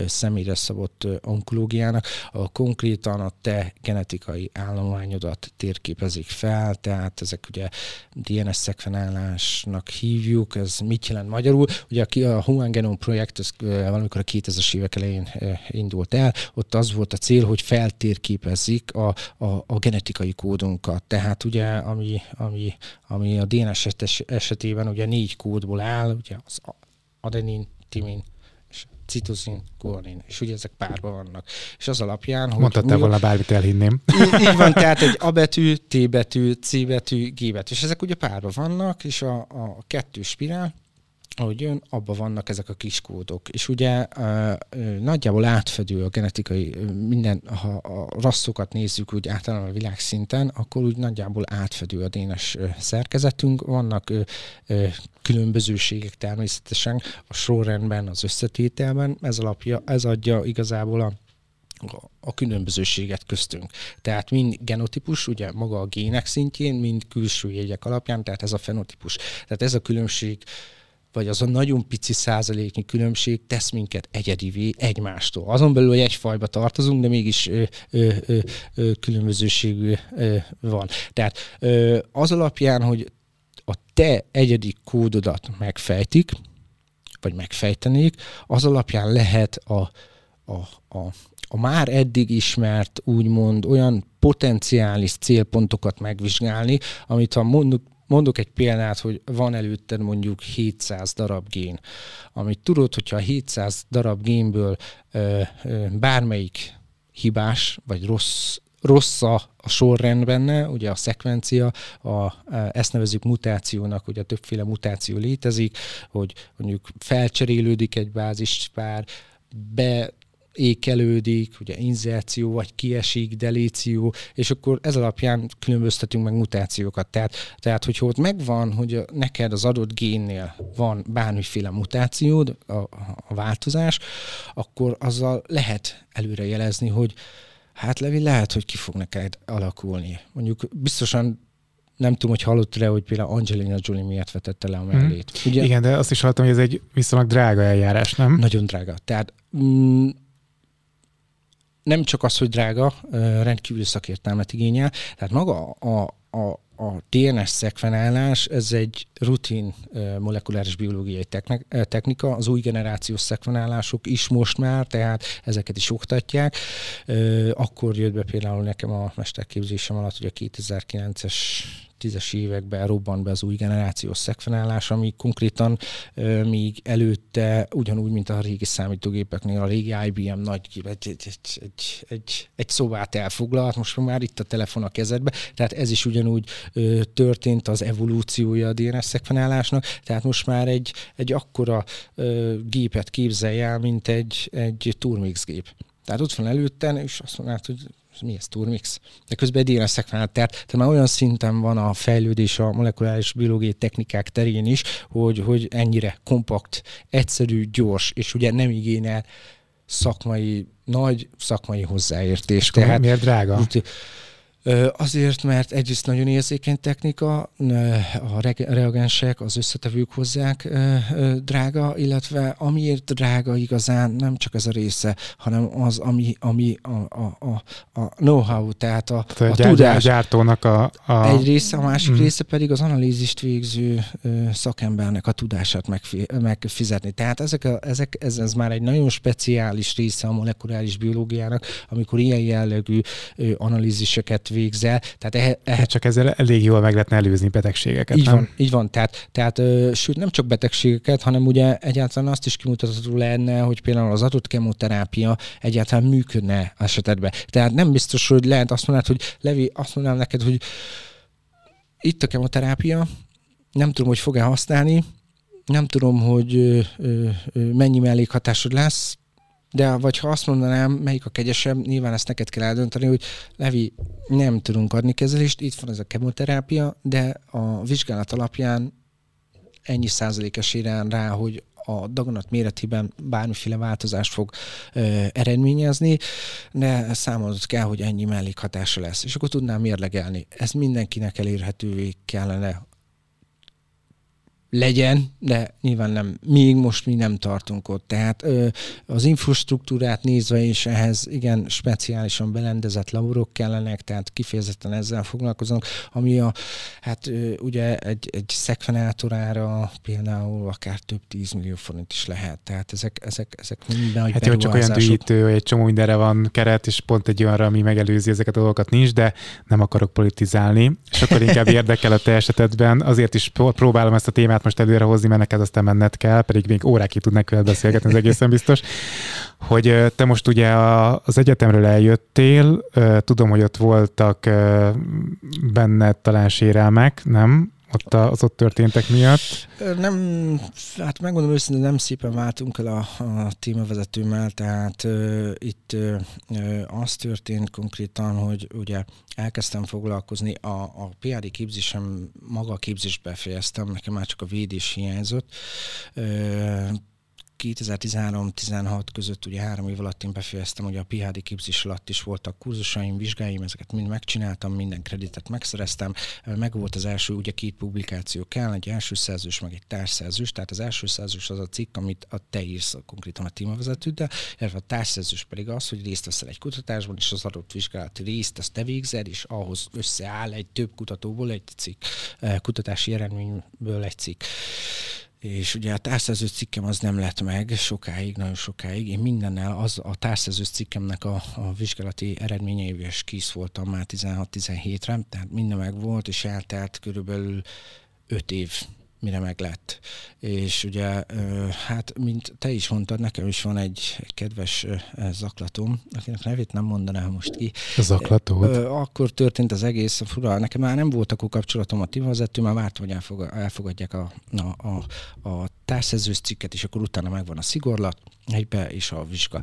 személyre szabott onkológiának, ahol konkrétan a te genetikai állományodat térképezik fel, tehát ezek ugye DNS szekvenálásnak hívjuk, ez mit jelent magyarul? Ugye a Human Genome Projekt, ez valamikor a 2000-es évek elején indult el, ott az volt a cél, hogy feltérképezik a, a, a genetikai kódunkat, tehát ugye ami, ami, ami a DNS esetében ugye négy kódból áll, ugye az adenin, timin, és citozin, guanin, és ugye ezek párban vannak. És az alapján, hogy... Mondhattál volna bármit elhinném. Így, így van, tehát egy A betű, T betű, C betű, G betű, és ezek ugye párban vannak, és a, a kettős spirál, ahogy jön, abban vannak ezek a kis kódok. És ugye nagyjából átfedő a genetikai, minden, ha a rasszokat nézzük úgy általában a világszinten, akkor úgy nagyjából átfedő a dénes szerkezetünk. Vannak különbözőségek természetesen a sorrendben, az összetételben, ez, alapja, ez adja igazából a a különbözőséget köztünk. Tehát mind genotípus, ugye maga a gének szintjén, mind külső jegyek alapján, tehát ez a fenotípus. Tehát ez a különbség vagy az a nagyon pici százaléknyi különbség tesz minket egyedivé egymástól. Azon belül, hogy egy fajba tartozunk, de mégis ö, ö, ö, ö, különbözőségű ö, van. Tehát ö, az alapján, hogy a te egyedi kódodat megfejtik, vagy megfejtenék, az alapján lehet a, a, a, a már eddig ismert, úgymond olyan potenciális célpontokat megvizsgálni, amit ha mondjuk Mondok egy példát, hogy van előtted mondjuk 700 darab gén, amit tudod, hogyha a 700 darab génből ö, ö, bármelyik hibás vagy rossz rossz a, a sorrend benne, ugye a szekvencia, a, ezt nevezük mutációnak, ugye többféle mutáció létezik, hogy mondjuk felcserélődik egy bázispár, be ékelődik, ugye inzerció, vagy kiesik, delíció, és akkor ez alapján különböztetünk meg mutációkat. Tehát, tehát hogyha ott megvan, hogy neked az adott génnél van bármiféle mutációd, a, a változás, akkor azzal lehet előrejelezni, hogy hát Levi, lehet, hogy ki fog neked alakulni. Mondjuk biztosan nem tudom, hogy hallottad-e, hogy például Angelina Jolie miért vetette le a mhm. mellét. Mm. Ugye? Igen, de azt is hallottam, hogy ez egy viszonylag drága eljárás, nem? Nagyon drága. Tehát mm, nem csak az, hogy drága, rendkívül szakértelmet igényel, tehát maga a, a, a DNS szekvenálás, ez egy rutin molekuláris biológiai technika, az új generációs szekvenálások is most már, tehát ezeket is oktatják. Akkor jött be például nekem a mesterképzésem alatt, hogy a 2009-es tízes években robbant be az új generációs szekvenálás, ami konkrétan még előtte ugyanúgy, mint a régi számítógépeknél, a régi IBM nagy egy, egy, egy, egy, egy, szobát elfoglalt, most már itt a telefon a kezedbe, tehát ez is ugyanúgy történt az evolúciója a DNS szekvenálásnak, tehát most már egy, egy akkora gépet képzelj el, mint egy, egy Turmix gép. Tehát ott van előtten, és azt mondják, hogy mi ez Turmix? De közben DNS szekvenál, tehát, tehát már olyan szinten van a fejlődés a molekuláris biológiai technikák terén is, hogy, hogy ennyire kompakt, egyszerű, gyors, és ugye nem igényel szakmai, nagy szakmai hozzáértés. Tehát, miért drága? Azért, mert egyrészt nagyon érzékeny technika, a reagensek, az összetevők hozzák drága, illetve amiért drága igazán nem csak ez a része, hanem az, ami, ami a, a, a, a know-how, tehát a, tehát a, a tudás. gyártónak a, a... Egy része, a másik mm. része pedig az analízist végző szakembernek a tudását megfizetni. Tehát ezek, a, ezek ez, ez már egy nagyon speciális része a molekuláris biológiának, amikor ilyen jellegű analíziseket végzel. Tehát ehhez, ehhez... Csak ezzel elég jól meg lehetne előzni betegségeket. Így nem? van, így van. Tehát, tehát ö, sőt, nem csak betegségeket, hanem ugye egyáltalán azt is kimutatható lenne, hogy például az adott kemoterápia egyáltalán működne esetedben. Tehát nem biztos, hogy lehet azt mondani, hogy Levi, azt mondanám neked, hogy itt a kemoterápia, nem tudom, hogy fog-e használni, nem tudom, hogy ö, ö, mennyi mellékhatásod lesz, de vagy ha azt mondanám, melyik a kegyesebb, nyilván ezt neked kell eldönteni, hogy Levi, nem tudunk adni kezelést, itt van ez a kemoterápia, de a vizsgálat alapján ennyi százalékos irán rá, hogy a daganat méretében bármiféle változást fog ö, eredményezni, de számolod kell, hogy ennyi mellékhatása lesz. És akkor tudnám mérlegelni. Ez mindenkinek elérhetővé kellene legyen, de nyilván nem, még most mi nem tartunk ott. Tehát ö, az infrastruktúrát nézve is ehhez igen speciálisan belendezett laborok kellenek, tehát kifejezetten ezzel foglalkozunk, ami a, hát ö, ugye egy, egy szekvenátorára például akár több tízmillió forint is lehet. Tehát ezek, ezek, ezek mind nagy Hát jó, csak olyan dühítő, hogy egy csomó mindenre van keret, és pont egy olyanra, ami megelőzi ezeket a dolgokat nincs, de nem akarok politizálni, és akkor inkább érdekel a te esetedben. Azért is próbálom ezt a témát témát most előre hozni, mert neked aztán menned kell, pedig még órákig tudnak veled beszélgetni, ez egészen biztos, hogy te most ugye az egyetemről eljöttél, tudom, hogy ott voltak benned talán sérelmek, nem? Ott az ott történtek miatt? Nem, hát megmondom őszintén, nem szépen váltunk el a, a témavezetőmmel, tehát uh, itt uh, az történt konkrétan, hogy ugye elkezdtem foglalkozni, a, a PhD képzésem, maga a képzést befejeztem, nekem már csak a védés hiányzott. Uh, 2013-16 között ugye három év alatt én befejeztem, hogy a PHD képzés alatt is voltak kurzusaim, vizsgáim, ezeket mind megcsináltam, minden kreditet megszereztem. Meg volt az első, ugye két publikáció kell, egy első szerzős, meg egy társszerzős, tehát az első szerzős az a cikk, amit a te írsz konkrétan a témavezetőddel, illetve a társszerzős pedig az, hogy részt veszel egy kutatásban, és az adott vizsgálati részt azt te végzed, és ahhoz összeáll egy több kutatóból egy cikk, kutatási eredményből egy cikk és ugye a társzerző cikkem az nem lett meg sokáig, nagyon sokáig. Én mindennel az a társzerző cikkemnek a, a vizsgálati eredményeivel is kész voltam már 16-17-re, tehát minden meg volt, és eltelt körülbelül 5 év mire meg lett. És ugye, hát, mint te is mondtad, nekem is van egy, egy kedves zaklatom, akinek nevét nem mondanám most ki. Zaklató. Akkor történt az egész, fura, nekem már nem volt akkor kapcsolatom a tivazető, már vártam, hogy elfogadják a, a, a, a társszerzős cikket, és akkor utána megvan a szigorlat, egybe és a vizsga.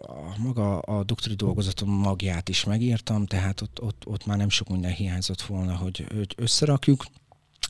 A, maga a doktori dolgozatom magját is megírtam, tehát ott, ott, ott már nem sok minden hiányzott volna, hogy, hogy összerakjuk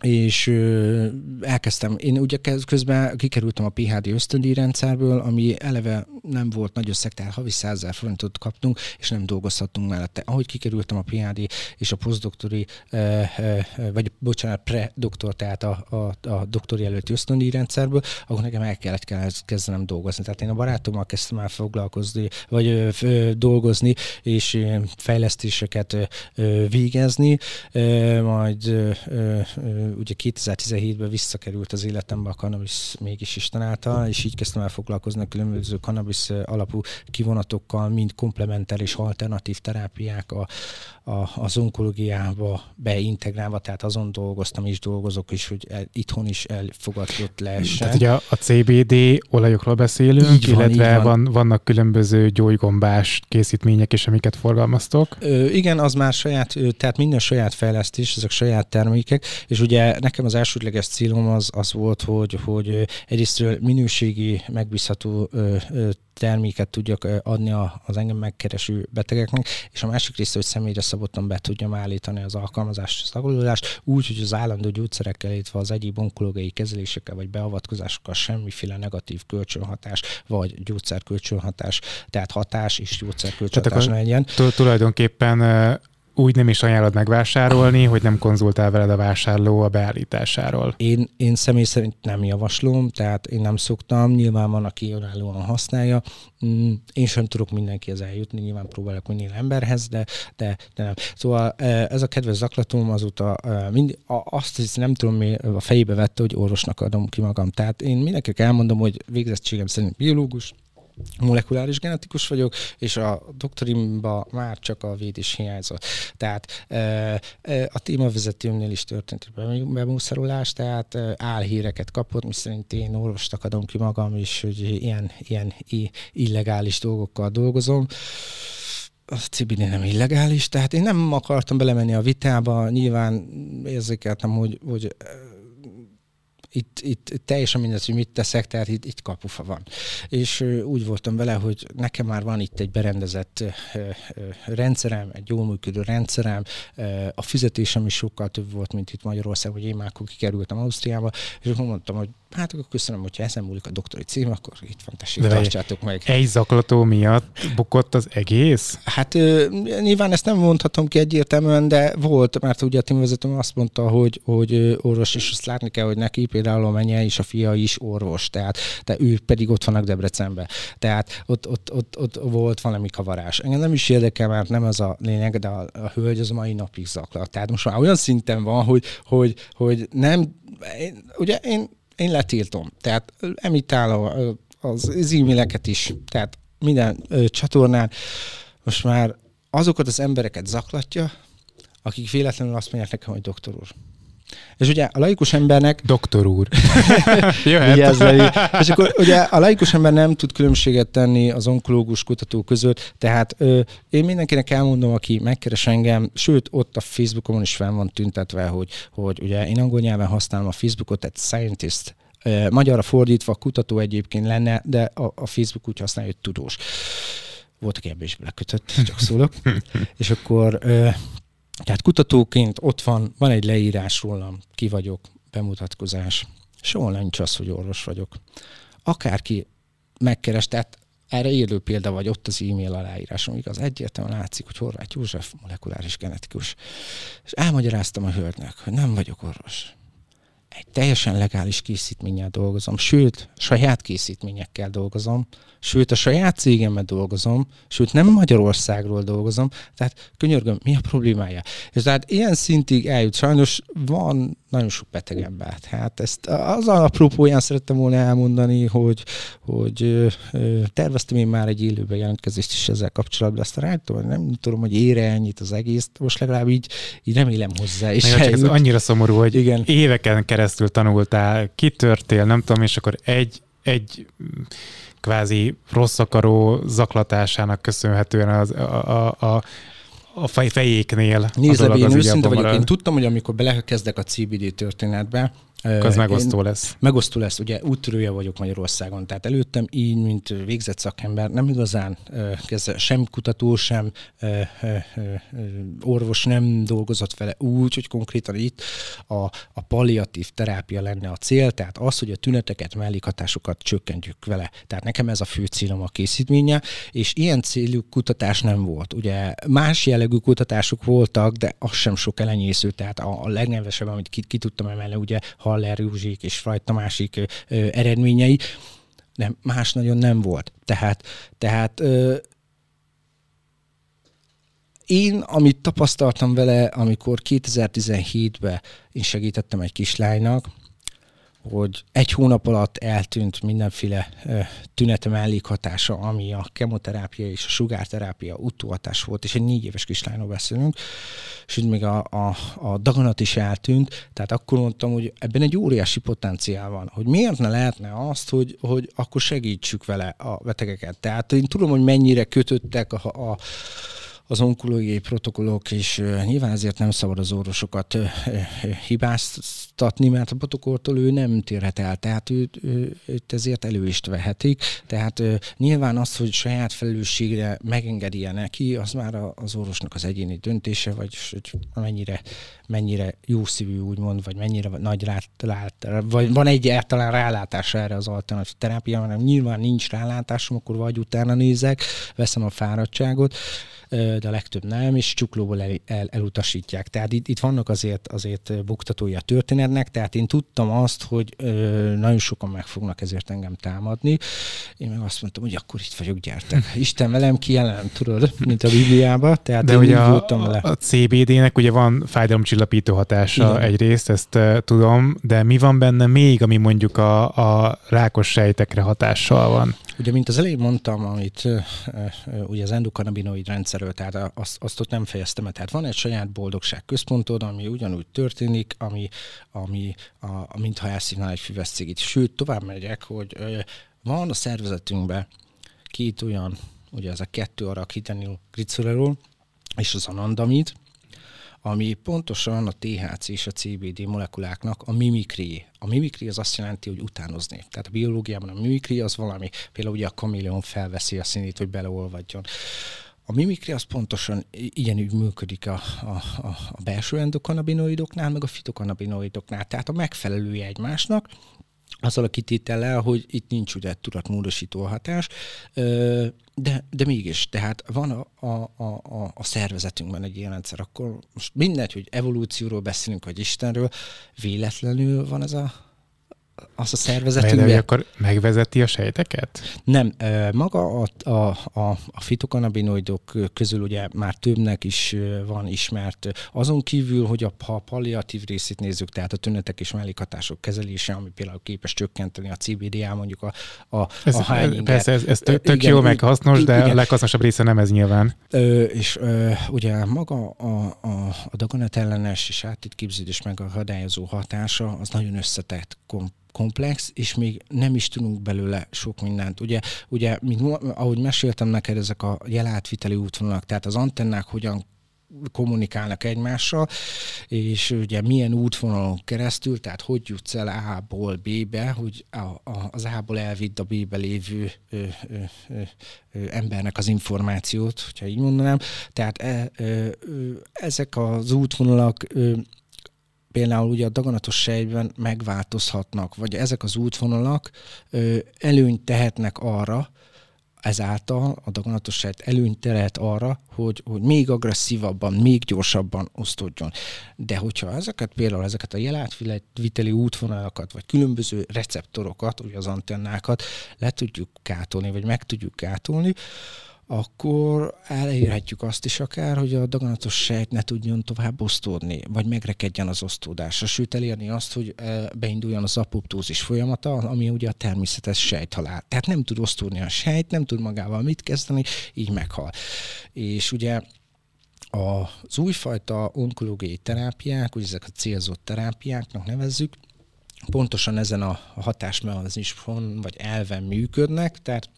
és ö, elkezdtem, én ugye közben kikerültem a PHD ösztöndíj rendszerből, ami eleve nem volt nagy összeg, tehát havi 100 forintot kaptunk, és nem dolgozhattunk mellette. Ahogy kikerültem a PHD és a posztdoktori, ö, ö, vagy bocsánat, pre-doktor, tehát a, a, a doktori előtti ösztöndíj rendszerből, akkor nekem el kellett kezdenem dolgozni. Tehát én a barátommal kezdtem el foglalkozni, vagy ö, ö, dolgozni, és fejlesztéseket ö, végezni, ö, majd ö, ö, ugye 2017-ben visszakerült az életembe a cannabis mégis Isten által, és így kezdtem el foglalkozni a különböző cannabis alapú kivonatokkal, mind komplementer és alternatív terápiák a, a, az onkológiába beintegrálva, tehát azon dolgoztam és dolgozok is, hogy el, itthon is elfogadott lehessen. Tehát ugye a CBD olajokról beszélünk, így van, illetve van. Van, vannak különböző gyógygombás készítmények is, amiket forgalmaztok. Ö, igen, az már saját, tehát minden saját fejlesztés, ezek saját termékek, és ugye nekem az elsődleges célom az, az volt, hogy, hogy egyrésztről minőségi, megbízható ö, ö, terméket tudjak adni az engem megkereső betegeknek, és a másik része, hogy személyre szabottan be tudjam állítani az alkalmazást, az agolódást, úgy, hogy az állandó gyógyszerekkel, illetve az egyéb onkológiai kezelésekkel vagy beavatkozásokkal semmiféle negatív kölcsönhatás, vagy gyógyszerkölcsönhatás, tehát hatás és gyógyszerkölcsönhatás ne legyen. Tulajdonképpen úgy nem is ajánlod megvásárolni, hogy nem konzultál veled a vásárló a beállításáról. Én, én személy szerint nem javaslom, tehát én nem szoktam, nyilván van, aki önállóan használja. Mm, én sem tudok mindenkihez eljutni, nyilván próbálok minél emberhez, de, de, de nem. Szóval e, ez a kedves zaklatom azóta e, mind, azt hisz, nem tudom, mi a fejébe vette, hogy orvosnak adom ki magam. Tehát én mindenkinek elmondom, hogy végzettségem szerint biológus, molekuláris genetikus vagyok, és a doktorimba már csak a védés hiányzott. Tehát a témavezetőmnél is történt bemúszarolás, tehát álhíreket kapott, miszerint én orvostak adom ki magam, és hogy ilyen, ilyen illegális dolgokkal dolgozom a CBD nem illegális, tehát én nem akartam belemenni a vitába, nyilván érzékeltem, hogy, hogy itt, itt teljesen mindegy, hogy mit teszek, tehát itt, itt kapufa van. És úgy voltam vele, hogy nekem már van itt egy berendezett rendszerem, egy jól működő rendszerem, a fizetésem is sokkal több volt, mint itt Magyarországon, hogy én már akkor kikerültem Ausztriába, és akkor mondtam, hogy hát akkor köszönöm, hogyha ezen múlik a doktori cím, akkor itt van, tessék, tartsátok meg. Egy zaklató miatt bukott az egész? Hát nyilván ezt nem mondhatom ki egyértelműen, de volt, mert ugye a tímvezetőm azt mondta, hogy, hogy orvos, és azt látni kell, hogy neki például a menye és a fia is orvos, tehát de ő pedig ott vannak Debrecenben. Tehát ott, ott, ott, ott volt valami kavarás. Engem nem is érdekel, mert nem ez a lényeg, de a, a hölgy az a mai napig zaklat. Tehát most már olyan szinten van, hogy, hogy, hogy nem, én, ugye én én letiltom. Tehát emitál a, az, e-maileket is, tehát minden ö, csatornán most már azokat az embereket zaklatja, akik véletlenül azt mondják nekem, hogy doktor úr. És ugye a laikus embernek... Doktor úr. és akkor ugye a laikus ember nem tud különbséget tenni az onkológus kutató között, tehát ö, én mindenkinek elmondom, aki megkeres engem, sőt, ott a Facebookon is fel van tüntetve, hogy, hogy ugye én angol nyelven használom a Facebookot, tehát scientist, Magyarra fordítva kutató egyébként lenne, de a, a Facebook úgy használja, hogy tudós. Volt, aki ebbe is belekötött, csak szólok. és akkor tehát kutatóként ott van, van egy leírás rólam, ki vagyok, bemutatkozás. Soha nincs az, hogy orvos vagyok. Akárki megkeres, tehát erre élő példa vagy ott az e-mail aláírásom, igaz, egyértelműen látszik, hogy Horváth József molekuláris genetikus. És elmagyaráztam a hölgynek, hogy nem vagyok orvos. Egy teljesen legális készítménnyel dolgozom, sőt, saját készítményekkel dolgozom, sőt, a saját cégemmel dolgozom, sőt, nem Magyarországról dolgozom, tehát könyörgöm, mi a problémája? És tehát ilyen szintig eljut, sajnos van nagyon sok beteg ember. Hát ezt az apropóján szerettem volna elmondani, hogy, hogy ö, ö, terveztem én már egy élőbe jelentkezést is ezzel kapcsolatban, ezt rájöttem, nem tudom, hogy ére ennyit az egész, most legalább így, így remélem hozzá. És csak ez annyira szomorú, hogy Igen. éveken keresztül tanultál, kitörtél, nem tudom, és akkor egy, egy kvázi rossz akaró zaklatásának köszönhetően az, a, a, a a fej, fejéknél. Nézd, én őszinte vagyok, én tudtam, hogy amikor belekezdek a CBD történetbe, az megosztó lesz. Megosztó lesz, ugye úttörője vagyok Magyarországon, tehát előttem így, mint végzett szakember, nem igazán sem kutató, sem orvos nem dolgozott vele úgy, hogy konkrétan itt a, a palliatív terápia lenne a cél, tehát az, hogy a tüneteket, mellékhatásokat csökkentjük vele. Tehát nekem ez a fő célom a készítménye, és ilyen célú kutatás nem volt. Ugye más jellegű kutatások voltak, de az sem sok elenyésző, tehát a, a legnevesebb, amit ki, ki tudtam emelni, ugye Haller Józsik és Frajt Tamásik eredményei, nem, más nagyon nem volt. Tehát, tehát ö, én, amit tapasztaltam vele, amikor 2017-ben én segítettem egy kislánynak, hogy egy hónap alatt eltűnt mindenféle tünete mellékhatása, ami a kemoterápia és a sugárterápia utóhatás volt, és egy négy éves kislányról beszélünk, és még a, a, a daganat is eltűnt, tehát akkor mondtam, hogy ebben egy óriási potenciál van, hogy miért ne lehetne azt, hogy, hogy akkor segítsük vele a betegeket. Tehát én tudom, hogy mennyire kötöttek a, a az onkológiai protokollok, és nyilván ezért nem szabad az orvosokat hibáztatni, mert a protokolltól ő nem térhet el, tehát őt, őt ezért elő is vehetik. Tehát nyilván az, hogy saját felelősségre megengedi -e neki, az már az orvosnak az egyéni döntése, vagy hogy mennyire, mennyire jó szívű, úgymond, vagy mennyire nagy rá, lát, vagy van egy általán rálátása erre az alternatív terápiára, hanem nyilván nincs rálátásom, akkor vagy utána nézek, veszem a fáradtságot, de a legtöbb nem, és csuklóból el, el, elutasítják. Tehát itt, itt vannak azért, azért buktatói a történetnek, tehát én tudtam azt, hogy nagyon sokan meg fognak ezért engem támadni. Én meg azt mondtam, hogy akkor itt vagyok, gyertek. Isten velem kijelen, tudod, mint a Bibliában. Tehát de én ugye a, vele. a CBD-nek ugye van fájdalomcsillapító hatása Igen. egyrészt, ezt tudom, de mi van benne még, ami mondjuk a, a rákos sejtekre hatással van? Ugye, mint az elején mondtam, amit ugye az endokannabinoid rendszerről, tehát azt, azt ott nem fejeztem el. Tehát van egy saját boldogság központod, ami ugyanúgy történik, ami, ami a, a mintha elszívnál egy füves cigit. Sőt, tovább megyek, hogy van a szervezetünkben két olyan, ugye ez a kettő arakhidenil glicerol és az anandamid, ami pontosan a THC és a CBD molekuláknak a mimikri. A mimikri az azt jelenti, hogy utánozni. Tehát a biológiában a mimikri az valami, például ugye a kaméleon felveszi a színét, hogy beleolvadjon. A mimikri az pontosan így működik a, a, a, belső endokannabinoidoknál, meg a fitokannabinoidoknál. Tehát a megfelelője egymásnak, azzal a kitétellel, hogy itt nincs ugye tudatmódosító hatás, de, de mégis, tehát van a, a, a, a szervezetünkben egy ilyen rendszer, akkor most mindegy, hogy evolúcióról beszélünk, vagy Istenről, véletlenül van ez a az a szervezetünkbe. De akkor megvezeti a sejteket? Nem, maga a, a, a, a fitokannabinoidok közül ugye már többnek is van ismert. Azon kívül, hogy a, ha a palliatív részét nézzük, tehát a tünetek és mellékhatások kezelése, ami például képes csökkenteni a CBD-á, mondjuk a, a, ez, a Persze, ez, ez tök, tök igen, jó, meg hasznos, de igen. a leghasznosabb része nem ez nyilván. Ö, és ö, ugye maga a, a, a daganat ellenes és átítképződés meg a hadályozó hatása, az nagyon összetett, komp komplex, és még nem is tudunk belőle sok mindent. Ugye, ugye mint, ahogy meséltem neked, ezek a jelátviteli útvonalak, tehát az antennák hogyan kommunikálnak egymással, és ugye milyen útvonalon keresztül, tehát hogy jutsz el A-ból B-be, hogy a, az A-ból elvidd a B-be lévő ö, ö, ö, ö, embernek az információt, hogyha így mondanám. Tehát e, ö, ö, ezek az útvonalak ö, például ugye a daganatos sejtben megváltozhatnak, vagy ezek az útvonalak ö, előnyt tehetnek arra, ezáltal a daganatos sejt előnyt lehet arra, hogy, hogy még agresszívabban, még gyorsabban osztódjon. De hogyha ezeket például ezeket a jelátviteli útvonalakat, vagy különböző receptorokat, ugye az antennákat le tudjuk kátolni, vagy meg tudjuk kátolni, akkor elérhetjük azt is akár, hogy a daganatos sejt ne tudjon tovább osztódni, vagy megrekedjen az osztódása, sőt elérni azt, hogy eh, beinduljon az apoptózis folyamata, ami ugye a természetes sejthalál. Tehát nem tud osztódni a sejt, nem tud magával mit kezdeni, így meghal. És ugye az újfajta onkológiai terápiák, ugye ezek a célzott terápiáknak nevezzük, pontosan ezen a hatásmechanizmuson vagy elven működnek, tehát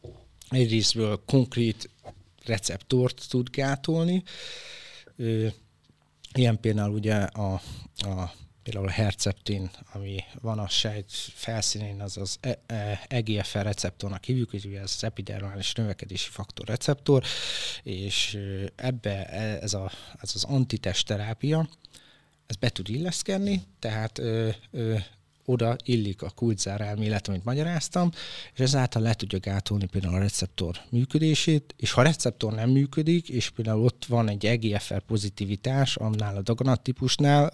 egyrésztből konkrét receptort tud gátolni. Ilyen például ugye a, a például a herceptin, ami van a sejt felszínén, az az EGFR e receptornak hívjuk, ez az epidermális növekedési faktor receptor, és ebbe e, ez, a, ez az antitest terápia, ez be tud illeszkedni, tehát ö, ö, oda illik a kulcszár elmélet, amit magyaráztam, és ezáltal le tudja gátolni például a receptor működését, és ha a receptor nem működik, és például ott van egy EGFR pozitivitás, annál a daganat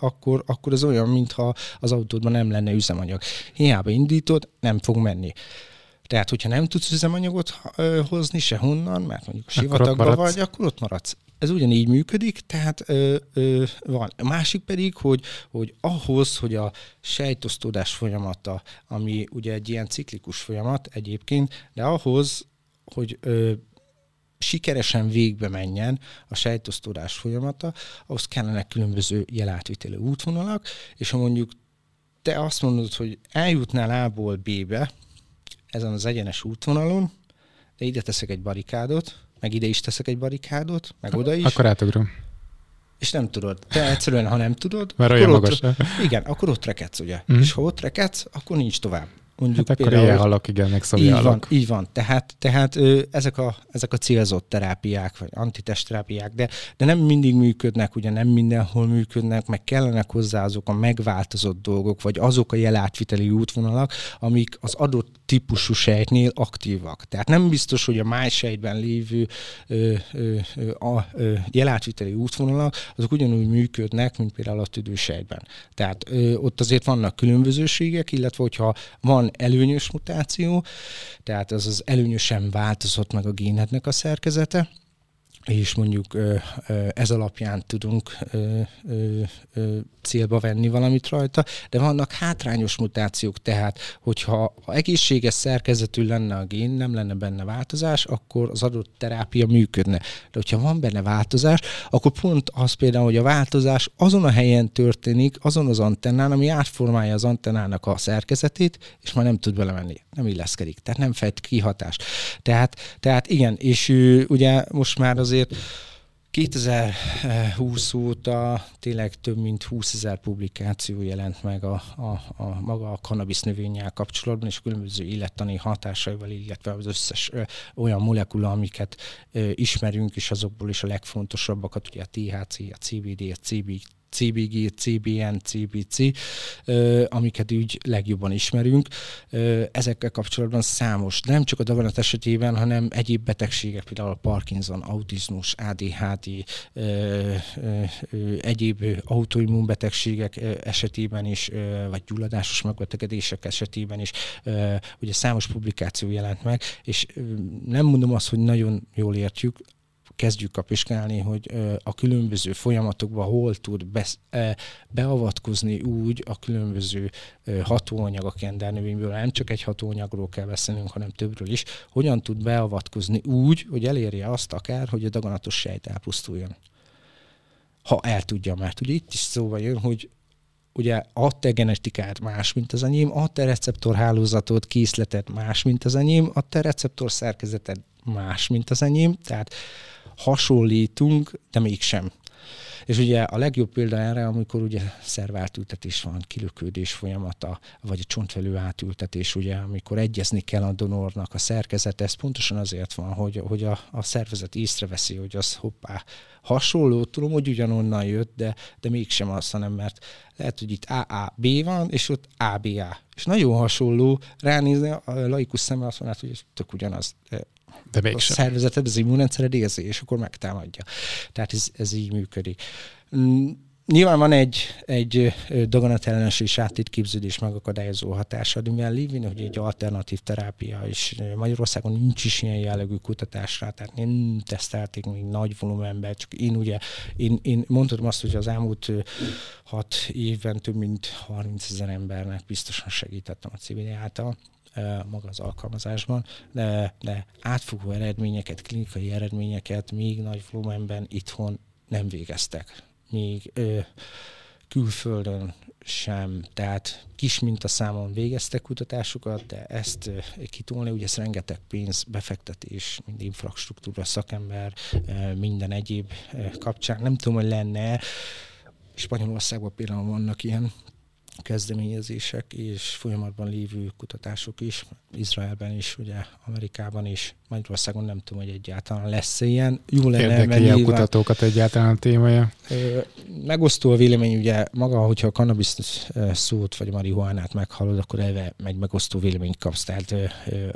akkor, akkor az olyan, mintha az autódban nem lenne üzemanyag. Hiába indítod, nem fog menni. Tehát, hogyha nem tudsz üzemanyagot hozni sehonnan, mert mondjuk a sivatagban vagy, akkor ott maradsz ez ugyanígy működik, tehát ö, ö, van. A másik pedig, hogy, hogy ahhoz, hogy a sejtosztódás folyamata, ami ugye egy ilyen ciklikus folyamat egyébként, de ahhoz, hogy ö, sikeresen végbe menjen a sejtosztódás folyamata, ahhoz kellene különböző jelátviteli útvonalak, és ha mondjuk te azt mondod, hogy eljutnál A-ból B-be, ezen az egyenes útvonalon, de ide teszek egy barikádot, meg ide is teszek egy barikádot, meg oda is. Akkor átugrom. És nem tudod. Te egyszerűen, ha nem tudod, Mert olyan magas. Ott, igen, akkor ott rekedsz, ugye. Mm. És ha ott rekedsz, akkor nincs tovább. Mondjuk hát akkor például, ilyen halak, igen, meg így van, így van. Tehát, tehát ö, ezek, a, ezek a célzott terápiák, vagy antitestterápiák, de, de nem mindig működnek, ugye nem mindenhol működnek, meg kellenek hozzá azok a megváltozott dolgok, vagy azok a jelátviteli útvonalak, amik az adott típusú sejtnél aktívak. Tehát nem biztos, hogy a májsejtben lévő ö, ö, ö, a ö, jelátviteli útvonalak, azok ugyanúgy működnek, mint például a tüdősejtben. Tehát ö, ott azért vannak különbözőségek, illetve hogyha van előnyös mutáció, tehát az az előnyösen változott meg a génetnek a szerkezete, és mondjuk ez alapján tudunk célba venni valamit rajta, de vannak hátrányos mutációk, tehát hogyha ha egészséges szerkezetű lenne a gén, nem lenne benne változás, akkor az adott terápia működne. De hogyha van benne változás, akkor pont az például, hogy a változás azon a helyen történik, azon az antennán, ami átformálja az antennának a szerkezetét, és már nem tud belemenni, nem illeszkedik, tehát nem fejt kihatást. Tehát, tehát igen, és ugye most már azért 2020 óta tényleg több mint 20 ezer publikáció jelent meg a, a, a maga a cannabis növényel kapcsolatban, és különböző illettani hatásaival, illetve az összes ö, olyan molekula, amiket ö, ismerünk, és azokból is a legfontosabbakat, ugye a THC, a CBD, a CBD, CBG, CBN, CBC, amiket úgy legjobban ismerünk. Ezekkel kapcsolatban számos, nem csak a daganat esetében, hanem egyéb betegségek, például a Parkinson, autizmus, ADHD, egyéb autoimmunbetegségek esetében is, vagy gyulladásos megbetegedések esetében is, ugye számos publikáció jelent meg, és nem mondom azt, hogy nagyon jól értjük, kezdjük kapiskálni, hogy a különböző folyamatokban hol tud be, beavatkozni úgy a különböző hatóanyag a kendernövényből, nem csak egy hatóanyagról kell beszélnünk, hanem többről is, hogyan tud beavatkozni úgy, hogy elérje azt akár, hogy a daganatos sejt elpusztuljon. Ha el tudja, mert ugye itt is szóval jön, hogy ugye a te genetikát más, mint az enyém, a te receptorhálózatot, készletet más, mint az enyém, a te receptor szerkezeted más, mint az enyém, tehát hasonlítunk, de mégsem. És ugye a legjobb példa erre, amikor ugye szerváltültetés van, kilökődés folyamata, vagy a csontvelő átültetés, ugye, amikor egyezni kell a donornak a szerkezet, ez pontosan azért van, hogy, hogy a, a szervezet észreveszi, hogy az hoppá, hasonló, tudom, hogy ugyanonnan jött, de, de mégsem az, hanem mert lehet, hogy itt AAB van, és ott ABA. És nagyon hasonló, ránézni a laikus szemmel azt mondja, hogy ez tök ugyanaz. De mégsem. A szervezeted, az immunrendszered érzi, és akkor megtámadja. Tehát ez, ez így működik. Mm, Nyilván van egy, egy daganatellenes és átétképződés megakadályozó hatása, de mivel lévén, hogy egy alternatív terápia, és Magyarországon nincs is ilyen jellegű kutatásra, tehát nem tesztelték még nagy volumenben, csak én ugye, én, én mondhatom azt, hogy az elmúlt hat évben több mint 30 ezer embernek biztosan segítettem a CBD által maga az alkalmazásban, de, de átfogó eredményeket, klinikai eredményeket még nagy volumenben itthon nem végeztek. Még ö, külföldön sem, tehát kis mintaszámon végeztek kutatásokat, de ezt kitolni, ugye ez rengeteg pénz, befektetés, mind infrastruktúra, szakember, minden egyéb kapcsán. Nem tudom, hogy lenne, Spanyolországban például vannak ilyen kezdeményezések és folyamatban lévő kutatások is, Izraelben is, ugye Amerikában is, Magyarországon nem tudom, hogy egyáltalán lesz ilyen. Jó lenne Érdekli a kutatókat egyáltalán a témája? Megosztó a vélemény, ugye maga, hogyha a cannabis szót vagy marihuánát meghallod, akkor elve egy megosztó véleményt kapsz. Tehát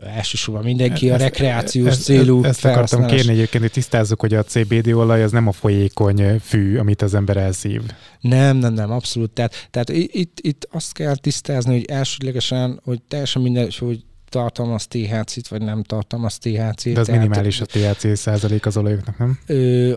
elsősorban mindenki a rekreációs ezt, célú Ezt, ezt akartam kérni egyébként, hogy tisztázzuk, hogy a CBD olaj az nem a folyékony fű, amit az ember elszív. Nem, nem, nem, abszolút. Tehát, tehát itt, itt azt kell tisztázni, hogy elsődlegesen, hogy teljesen minden, hogy tartalmaz THC-t, vagy nem tartalmaz THC-t. De az tehát, minimális a THC százalék az olajoknak, nem?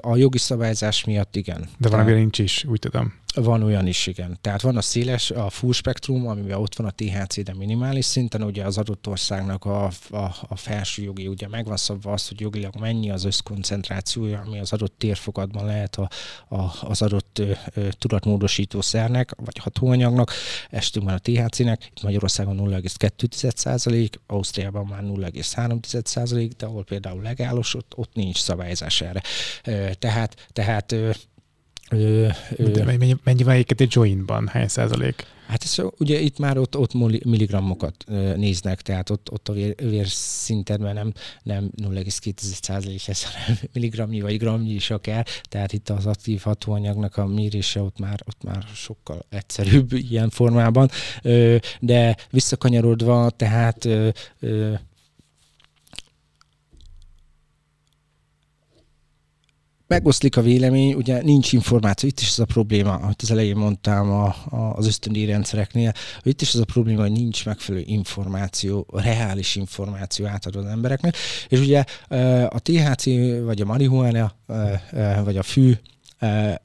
A jogi szabályzás miatt igen. De van, nincs is, úgy tudom. Van olyan is, igen. Tehát van a széles, a full spektrum, amiben ott van a THC, de minimális szinten, ugye az adott országnak a, a, a felső jogi, ugye megvan szabva az, hogy jogilag mennyi az összkoncentrációja, ami az adott térfogatban lehet a, a, az adott ö, ö, tudatmódosító szernek, vagy hatóanyagnak, estünkben a THC-nek, itt Magyarországon 0,2% Ausztriában már 0,3% de ahol például legálos, ott, ott nincs szabályzás erre. Tehát, tehát Ö, ö, mennyi, mennyi van egy jointban? Hány százalék? Hát ez, ugye itt már ott, ott milligrammokat néznek, tehát ott, ott a vér, vérszinten nem, nem 0,2 ez, hanem milligramnyi vagy gramnyi is akár, tehát itt az aktív hatóanyagnak a mérése ott már, ott már sokkal egyszerűbb ilyen formában, de visszakanyarodva, tehát megoszlik a vélemény, ugye nincs információ, itt is ez a probléma, amit az elején mondtam a, a, az ösztöndi rendszereknél, hogy itt is az a probléma, hogy nincs megfelelő információ, reális információ átadó az embereknek, és ugye a THC, vagy a marihuana, vagy a fű,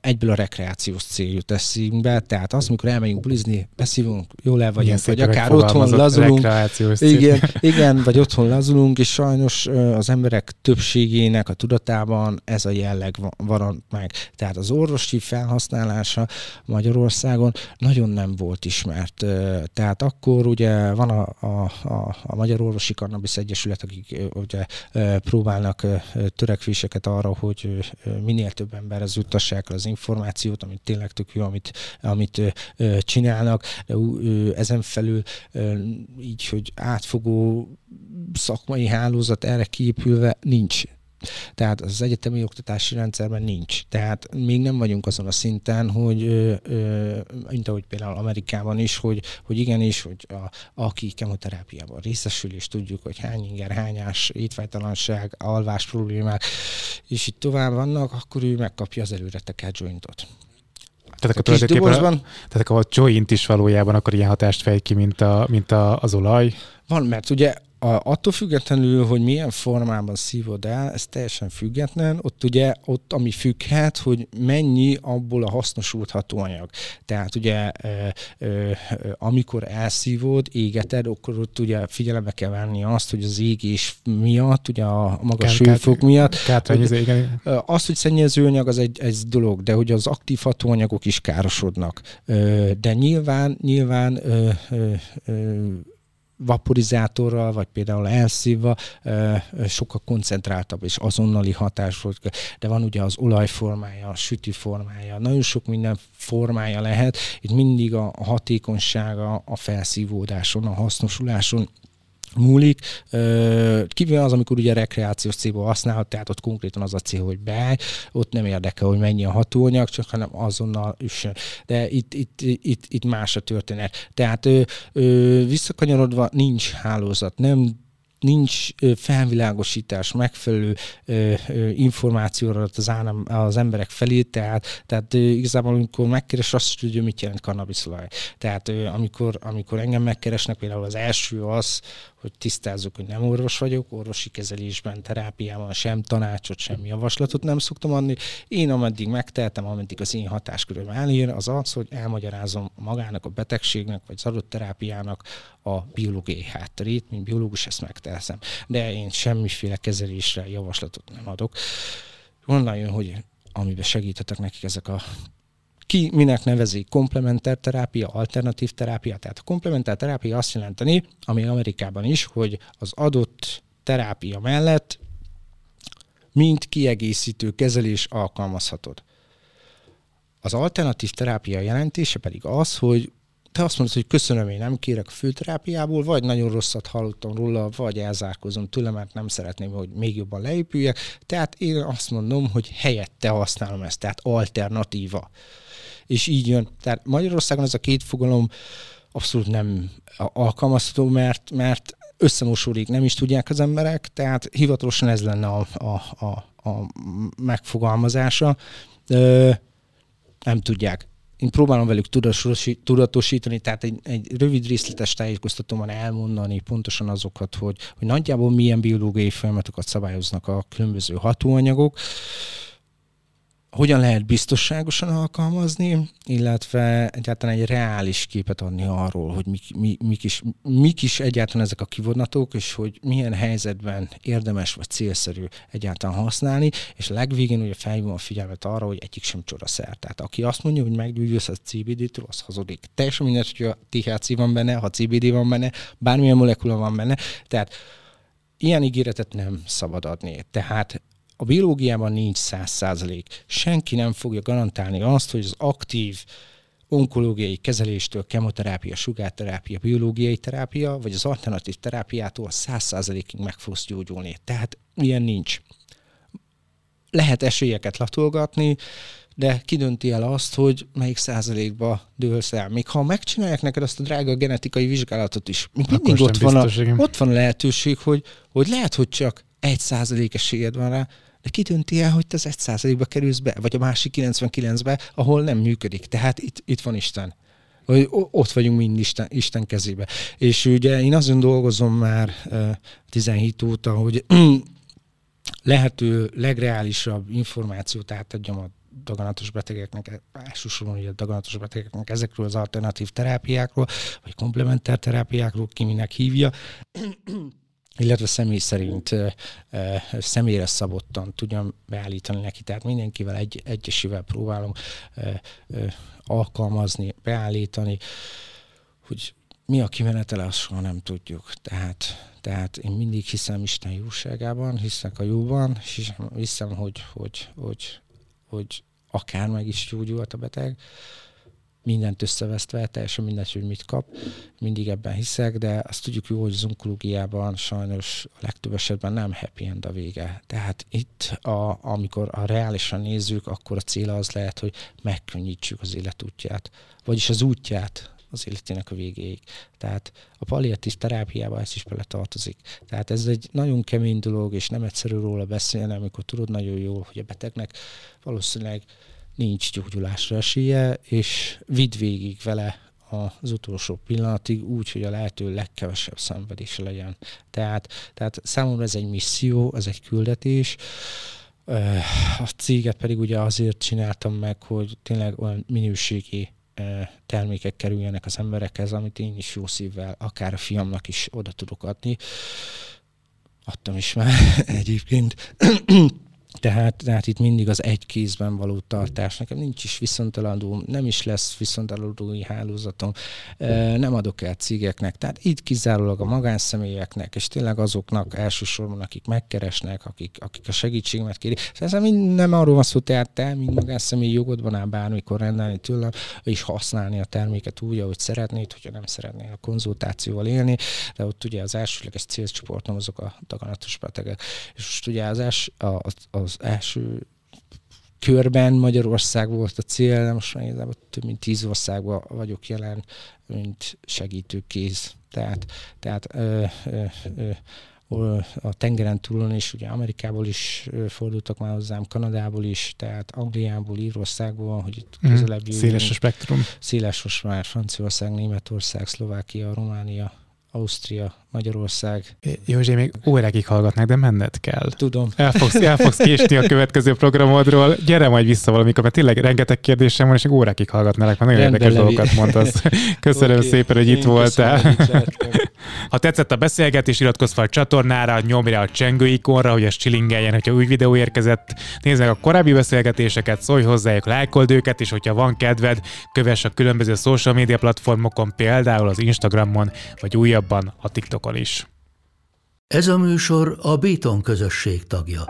egyből a rekreációs cél jut eszünkbe, tehát az, amikor elmegyünk bulizni, beszívunk, jól el vagyunk, vagy akár otthon lazulunk. Igen, igen, vagy otthon lazulunk, és sajnos az emberek többségének a tudatában ez a jelleg van meg. Tehát az orvosi felhasználása Magyarországon nagyon nem volt ismert. Tehát akkor ugye van a, a, a, a Magyar Orvosi Cannabis Egyesület, akik ugye próbálnak törekvéseket arra, hogy minél több emberhez juttass juttassák el az információt, amit tényleg tök jó, amit, amit ö, csinálnak, de ö, ezen felül ö, így, hogy átfogó szakmai hálózat erre kiépülve nincs. Tehát az egyetemi oktatási rendszerben nincs. Tehát még nem vagyunk azon a szinten, hogy mint ahogy például Amerikában is, hogy, hogy igenis, hogy a, aki kemoterápiában részesül, és tudjuk, hogy hány inger, hányás, étvágytalanság, alvás problémák, és itt tovább vannak, akkor ő megkapja az előre jointot. Tehát akkor, dobozban... tehát akkor a joint is valójában akkor ilyen hatást fej ki, mint, a, mint a, az olaj? Van, mert ugye a, attól függetlenül, hogy milyen formában szívod el, ez teljesen független, ott ugye, ott ami függhet, hogy mennyi abból a hasznosult hatóanyag. Tehát ugye, e, e, amikor elszívod, égeted, akkor ott ugye figyelembe kell venni azt, hogy az égés miatt, ugye a magas hőfok miatt, hogy, az, hogy szennyezőanyag az egy, egy dolog, de hogy az aktív hatóanyagok is károsodnak. De nyilván, nyilván vaporizátorral, vagy például elszívva sokkal koncentráltabb és azonnali hatás volt. De van ugye az olajformája, a süti formája, nagyon sok minden formája lehet. Itt mindig a hatékonysága a felszívódáson, a hasznosuláson múlik. Kivéve az, amikor ugye rekreációs célból használhat, tehát ott konkrétan az a cél, hogy beállj, ott nem érdekel, hogy mennyi a hatóanyag, csak hanem azonnal üssön. De itt, itt, itt, itt más a történet. Tehát visszakanyarodva nincs hálózat, nem nincs felvilágosítás, megfelelő információra az, állam, az emberek felé, tehát, tehát igazából amikor megkeres, azt tudja, mit jelent kannabiszolaj. Tehát amikor, amikor engem megkeresnek, például az első az, hogy tisztázzuk, hogy nem orvos vagyok, orvosi kezelésben, terápiában sem tanácsot, sem javaslatot nem szoktam adni. Én ameddig megtehetem, ameddig az én hatásköröm elér, az az, hogy elmagyarázom magának a betegségnek, vagy az adott terápiának a biológiai hátterét, mint biológus ezt megteszem. De én semmiféle kezelésre javaslatot nem adok. Onnan jön, hogy amiben segíthetek nekik ezek a ki minek nevezi komplementer terápia, alternatív terápia. Tehát a komplementer terápia azt jelenteni, ami Amerikában is, hogy az adott terápia mellett mint kiegészítő kezelés alkalmazhatod. Az alternatív terápia jelentése pedig az, hogy te azt mondod, hogy köszönöm, én nem kérek a főterápiából, vagy nagyon rosszat hallottam róla, vagy elzárkozom tőle, mert nem szeretném, hogy még jobban leépüljek. Tehát én azt mondom, hogy helyette használom ezt, tehát alternatíva és így jön. Tehát Magyarországon ez a két fogalom abszolút nem alkalmazható, mert, mert összemosódik, nem is tudják az emberek, tehát hivatalosan ez lenne a, a, a, a megfogalmazása. Ö, nem tudják. Én próbálom velük tudatosítani, tehát egy, egy rövid részletes tájékoztatóban elmondani pontosan azokat, hogy, hogy nagyjából milyen biológiai folyamatokat szabályoznak a különböző hatóanyagok, hogyan lehet biztonságosan alkalmazni, illetve egyáltalán egy reális képet adni arról, hogy mik, mi, mik, is, mik is egyáltalán ezek a kivonatok, és hogy milyen helyzetben érdemes vagy célszerű egyáltalán használni, és legvégén ugye felhívom a figyelmet arra, hogy egyik sem csodaszer. Tehát aki azt mondja, hogy meggyűjtősz a CBD-től, az hazudik. Teljesen mindegy, hogy a THC van benne, ha CBD van benne, bármilyen molekula van benne. Tehát ilyen ígéretet nem szabad adni. Tehát a biológiában nincs száz százalék. Senki nem fogja garantálni azt, hogy az aktív onkológiai kezeléstől, kemoterápia, sugárterápia, biológiai terápia, vagy az alternatív terápiától száz százalékig meg fogsz gyógyulni. Tehát ilyen nincs. Lehet esélyeket latolgatni, de kidönti el azt, hogy melyik százalékba dőlsz el. Még ha megcsinálják neked azt a drága genetikai vizsgálatot is, mindig ott van, a, ott van a lehetőség, hogy, hogy lehet, hogy csak egy százalék esélyed van rá, de ki dönti el, hogy te az egy százalékba kerülsz be, vagy a másik 99-be, ahol nem működik. Tehát itt, itt van Isten. Hogy ott vagyunk mind Isten, Isten kezébe. És ugye én azon dolgozom már 17 óta, hogy lehető legreálisabb információt átadjam a daganatos betegeknek, elsősorban a daganatos betegeknek ezekről az alternatív terápiákról, vagy komplementer terápiákról, ki minek hívja, illetve személy szerint személyre szabottan tudjam beállítani neki. Tehát mindenkivel egy, egyesével próbálom alkalmazni, beállítani, hogy mi a kimenetele, azt soha nem tudjuk. Tehát, tehát én mindig hiszem Isten jóságában, hiszek a jóban, és hiszem, hogy, hogy, hogy, hogy akár meg is gyógyult a beteg, mindent összevesztve, teljesen mindegy, hogy mit kap, mindig ebben hiszek, de azt tudjuk jó, hogy az onkológiában sajnos a legtöbb esetben nem happy end a vége. Tehát itt, a, amikor a reálisan nézzük, akkor a cél az lehet, hogy megkönnyítsük az életútját, vagyis az útját az életének a végéig. Tehát a palliatív terápiába ez is bele tartozik. Tehát ez egy nagyon kemény dolog, és nem egyszerű róla beszélni, amikor tudod nagyon jól, hogy a betegnek valószínűleg nincs gyógyulásra esélye, és vidd végig vele az utolsó pillanatig úgy, hogy a lehető legkevesebb szenvedés legyen. Tehát, tehát számomra ez egy misszió, ez egy küldetés, a céget pedig ugye azért csináltam meg, hogy tényleg olyan minőségi termékek kerüljenek az emberekhez, amit én is jó szívvel, akár a fiamnak is oda tudok adni. Adtam is már egyébként Tehát, tehát itt mindig az egy kézben való tartás. Nekem nincs is viszontaladó, nem is lesz viszontaladói hálózatom, nem adok el cégeknek. Tehát itt kizárólag a magánszemélyeknek, és tényleg azoknak elsősorban, akik megkeresnek, akik, akik a segítségemet kérik. Ez mind nem arról van szó, tehát te, mint magánszemély jogod van ám bármikor rendelni tőlem, és használni a terméket úgy, ahogy szeretnéd, hogyha nem szeretnél a konzultációval élni, de ott ugye az elsőleges célcsoportom azok a daganatos betegek. És most ugye az, els, az, az első körben Magyarország volt a cél, de most már igazából több mint tíz országban vagyok jelen, mint segítőkéz. Tehát, tehát ö, ö, ö, a tengeren túlon is, ugye Amerikából is fordultak már hozzám, Kanadából is, tehát Angliából, Írországból, hogy itt mhm. közelebb mm, Széles a spektrum. Széles most már Franciaország, Németország, Szlovákia, Románia, Ausztria, Magyarország. Józsi, még órákig hallgatnak, de menned kell. Tudom. El fogsz, el fogsz késni a következő programodról. Gyere majd vissza valamikor, mert tényleg rengeteg kérdésem van, és órákig hallgatnálak, mert nagyon Rendben érdekes levi. dolgokat mondasz. Köszönöm okay. szépen, hogy Én itt voltál. ha tetszett a beszélgetés, iratkozz fel a csatornára, nyomj rá a csengő ikonra, hogy ez csilingeljen, hogyha új videó érkezett. Nézd meg a korábbi beszélgetéseket, szólj hozzájuk, lájkold őket, és hogyha van kedved, kövess a különböző social media platformokon, például az Instagramon, vagy újabban a TikTok TikTokon is. Ez a műsor a Béton közösség tagja.